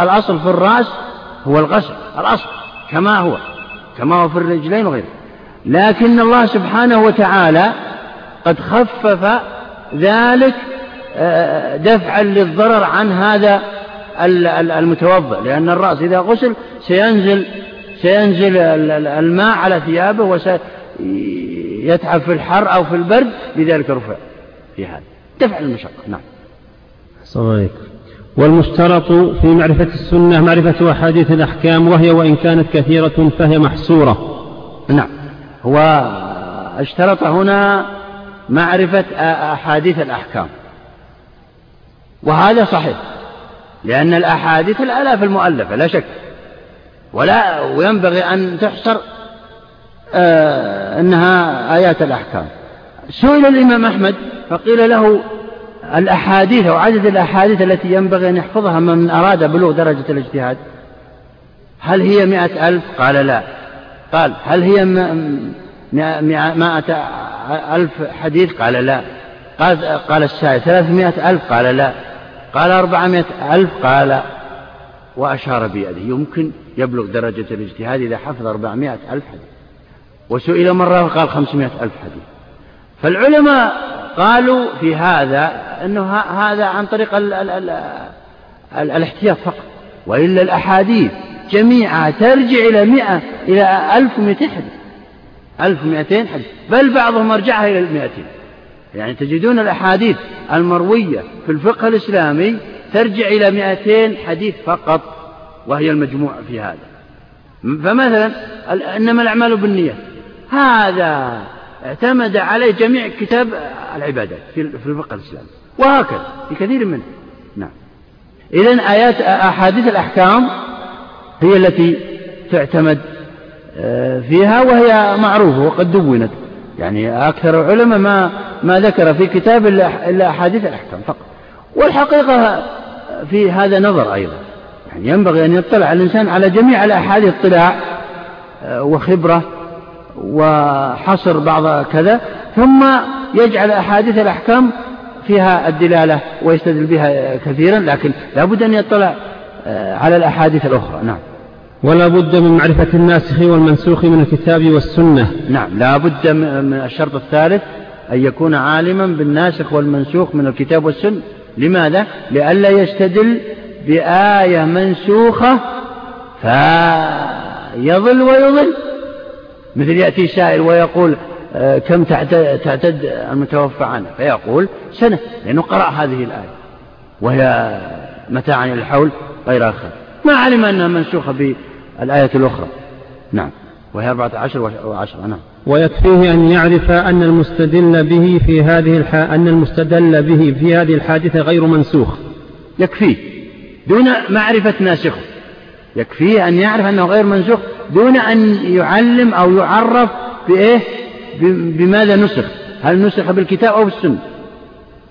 الأصل في الرأس هو الغسل الأصل كما هو كما هو في الرجلين وغيره. لكن الله سبحانه وتعالى قد خفف ذلك آه، دفعا للضرر عن هذا المتوضئ لأن الرأس إذا غسل سينزل سينزل الماء على ثيابه وسيتعب في الحر أو في البرد لذلك رفع في هذا. دفع المشقة نعم. السلام والمشترط في معرفة السنة معرفة أحاديث الأحكام وهي وإن كانت كثيرة فهي محصورة. نعم. هو اشترط هنا معرفة أحاديث الأحكام. وهذا صحيح لأن الأحاديث الآلاف المؤلفة لا شك. ولا وينبغي أن تحصر أنها آيات الأحكام. سئل الإمام أحمد فقيل له الأحاديث أو عدد الأحاديث التي ينبغي أن يحفظها من أراد بلوغ درجة الاجتهاد. هل هي مئة ألف؟ قال لا. قال هل هي مائة ألف حديث؟ قال لا. قال, قال السائل ثلاثمائة ألف؟ قال لا. قال أربعمائة ألف؟ قال. وأشار بيده. يمكن يبلغ درجة الاجتهاد إذا حفظ أربعمائة ألف حديث. وسئل مرة وقال خمسمائة ألف حديث. فالعلماء قالوا في هذا أنه هذا عن طريق ال ال ال ال الاحتياط فقط. وإلا الأحاديث جميعها ترجع إلى مئة إلى ألف ومئتين حديث. ألف ومئتين حديث. بل بعضهم أرجعها إلى المئتين. يعني تجدون الأحاديث المروية في الفقه الإسلامي ترجع إلى مئتين حديث فقط وهي المجموع في هذا. فمثلا إنما الأعمال بالنية هذا اعتمد عليه جميع كتاب العبادات في الفقه الإسلامي. وهكذا في كثير منه. نعم. إذا آيات أحاديث الأحكام هي التي تعتمد آه، فيها وهي معروفة وقد دونت. يعني أكثر العلماء ما ما ذكر في كتاب إلا أحاديث الأحكام فقط. والحقيقة في هذا نظر أيضا. يعني ينبغي أن يطلع الإنسان على جميع الأحاديث اطلاع آه، وخبرة وحصر بعض كذا ثم يجعل أحاديث الأحكام فيها الدلالة ويستدل بها كثيرا لكن لا بد أن يطلع آه، على الأحاديث الأخرى. نعم. ولا بد من معرفة الناسخ والمنسوخ من الكتاب والسنة. نعم. لا بد من الشرط الثالث أن يكون عالما بالناسخ والمنسوخ من الكتاب والسنة. لماذا؟ لئلا يستدل بآية منسوخة فيضل ويضل. مثل يأتي سائل ويقول آه، كم تعتد المتوفى عنه؟ فيقول سنة لأنه قرأ هذه الآية وهي متاعا إلى الحول غير آخر. ما علم أنها منسوخة بالآية الأخرى. نعم. وهي أربعة عشر وعشرة نعم. ويكفيه أن يعرف أن المستدل به في هذه الح... أن المستدل به في هذه الحادثة غير منسوخ. يكفيه. دون معرفة ناسخه. يكفيه أن يعرف أنه غير منسوخ دون أن يعلم أو يعرف بإيه؟ بماذا نسخ؟ هل نسخ بالكتاب أو بالسنة؟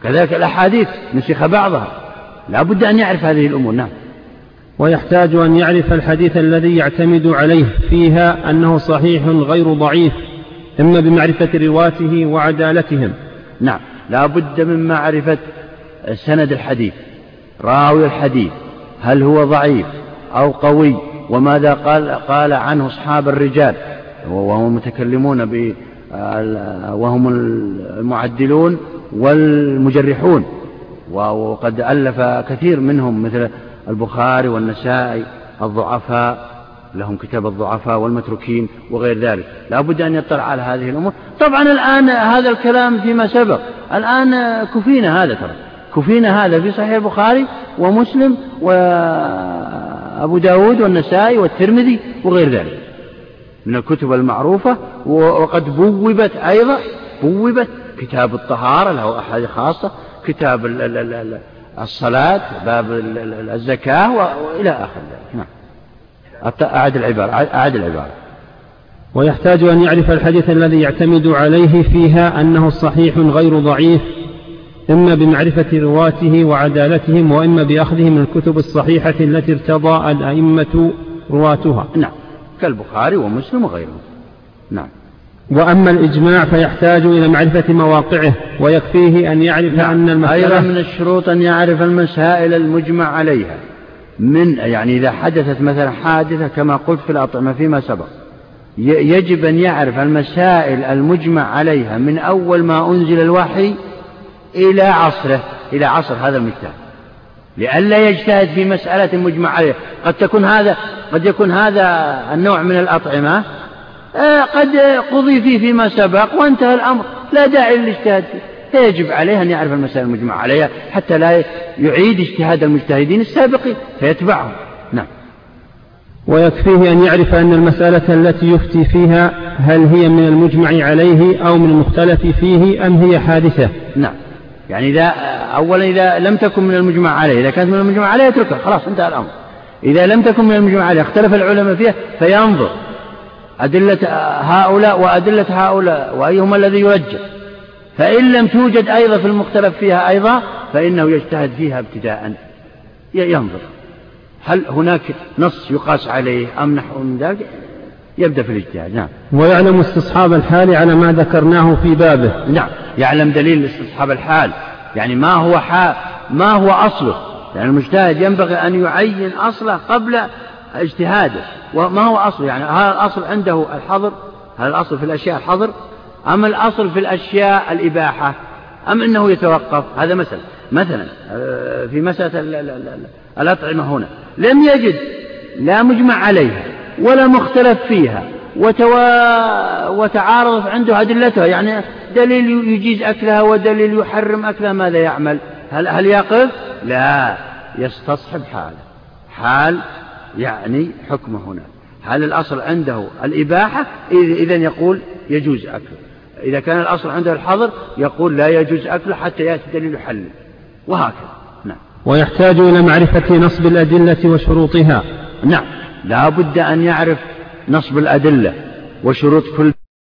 كذلك الأحاديث نسخ بعضها. لا بد أن يعرف هذه الأمور نعم. ويحتاج أن يعرف الحديث الذي يعتمد عليه فيها أنه صحيح غير ضعيف إما بمعرفة رواته وعدالتهم. نعم. لا بد من معرفة سند الحديث راوي الحديث هل هو ضعيف؟ أو قوي وماذا قال قال عنه أصحاب الرجال وهم المتكلمون ب وهم المعدلون والمجرحون وقد ألف كثير منهم مثل البخاري والنسائي الضعفاء لهم كتاب الضعفاء والمتروكين وغير ذلك. لا بد أن يطلع على هذه الأمور. طبعا الآن هذا الكلام فيما سبق. الآن كفينا هذا ترى. كفينا هذا في صحيح البخاري ومسلم وأبو داود والنسائي والترمذي وغير ذلك. من الكتب المعروفة وقد بوبت أيضا بوبت كتاب الطهارة له أحاديث خاصة كتاب الصلاة باب الزكاة وإلى آخر ذلك. نعم. أعد العبارة أعد العبارة. ويحتاج أن يعرف الحديث الذي يعتمد عليه فيها أنه صحيح غير ضعيف إما بمعرفة رواته وعدالتهم وإما بأخذه من الكتب الصحيحة التي ارتضى الأئمة رواتها نعم. كالبخاري ومسلم وغيرهم. نعم. وأما الإجماع فيحتاج إلى معرفة مواقعه ويكفيه أن يعرف نعم. أن المسألة أيضا من الشروط أن يعرف المسائل المجمع عليها. من يعني إذا حدثت مثلا حادثة كما قلت في الأطعمة فيما سبق. يجب أن يعرف المسائل المجمع عليها من أول ما أنزل الوحي إلى عصره إلى عصر هذا المجتهد لئلا يجتهد في مسألة مجمع عليها قد تكون هذا قد يكون هذا النوع من الأطعمة آه، قد قضي فيه فيما سبق وانتهى الأمر. لا داعي للاجتهاد فيه. فيجب عليه أن يعرف المسائل المجمع عليها حتى لا يعيد اجتهاد المجتهدين السابقين فيتبعهم. نعم. ويكفيه أن يعرف أن المسألة التي يفتي فيها هل هي من المجمع عليه أو من المختلف فيه أم هي حادثة. نعم. يعني إذا أولا إذا لم تكن من المجمع عليه إذا كانت من المجمع عليه اتركها خلاص انتهى الأمر. إذا لم تكن من المجمع عليه اختلف العلماء فيها فينظر أدلة هؤلاء وأدلة هؤلاء وأيهما الذي يرجح فإن لم توجد أيضا في المختلف فيها أيضا فإنه يجتهد فيها ابتداء ينظر هل هناك نص يقاس عليه أم نحو من ذلك؟ يبدأ في الاجتهاد نعم. ويعلم استصحاب الحال على ما ذكرناه في بابه. نعم يعلم دليل استصحاب الحال. يعني ما هو حال ما هو أصله؟ يعني المجتهد ينبغي أن يعين أصله قبل اجتهاده. وما هو أصله؟ يعني هل الأصل عنده الحظر؟ هل الأصل في الأشياء الحظر؟ أم الأصل في الأشياء الإباحة؟ أم أنه يتوقف؟ هذا مثلا مثلا آه، في مسألة الأطعمة هنا. لم يجد لا مجمع عليها. ولا مختلف فيها وتوا... وتعارضت عنده أدلتها. يعني دليل يجيز أكلها ودليل يحرم أكلها ماذا يعمل؟ هل, هل يقف؟ لا يستصحب حاله. حال يعني حكمه هنا. هل الأصل عنده الإباحة؟ إذا يقول يجوز أكله. إذا كان الأصل عنده الحظر يقول لا يجوز أكله حتى يأتي دليل يحلل وهكذا. نعم. ويحتاج إلى معرفة نصب الأدلة وشروطها. نعم. لا بد أن يعرف نصب الأدلة وشروط كل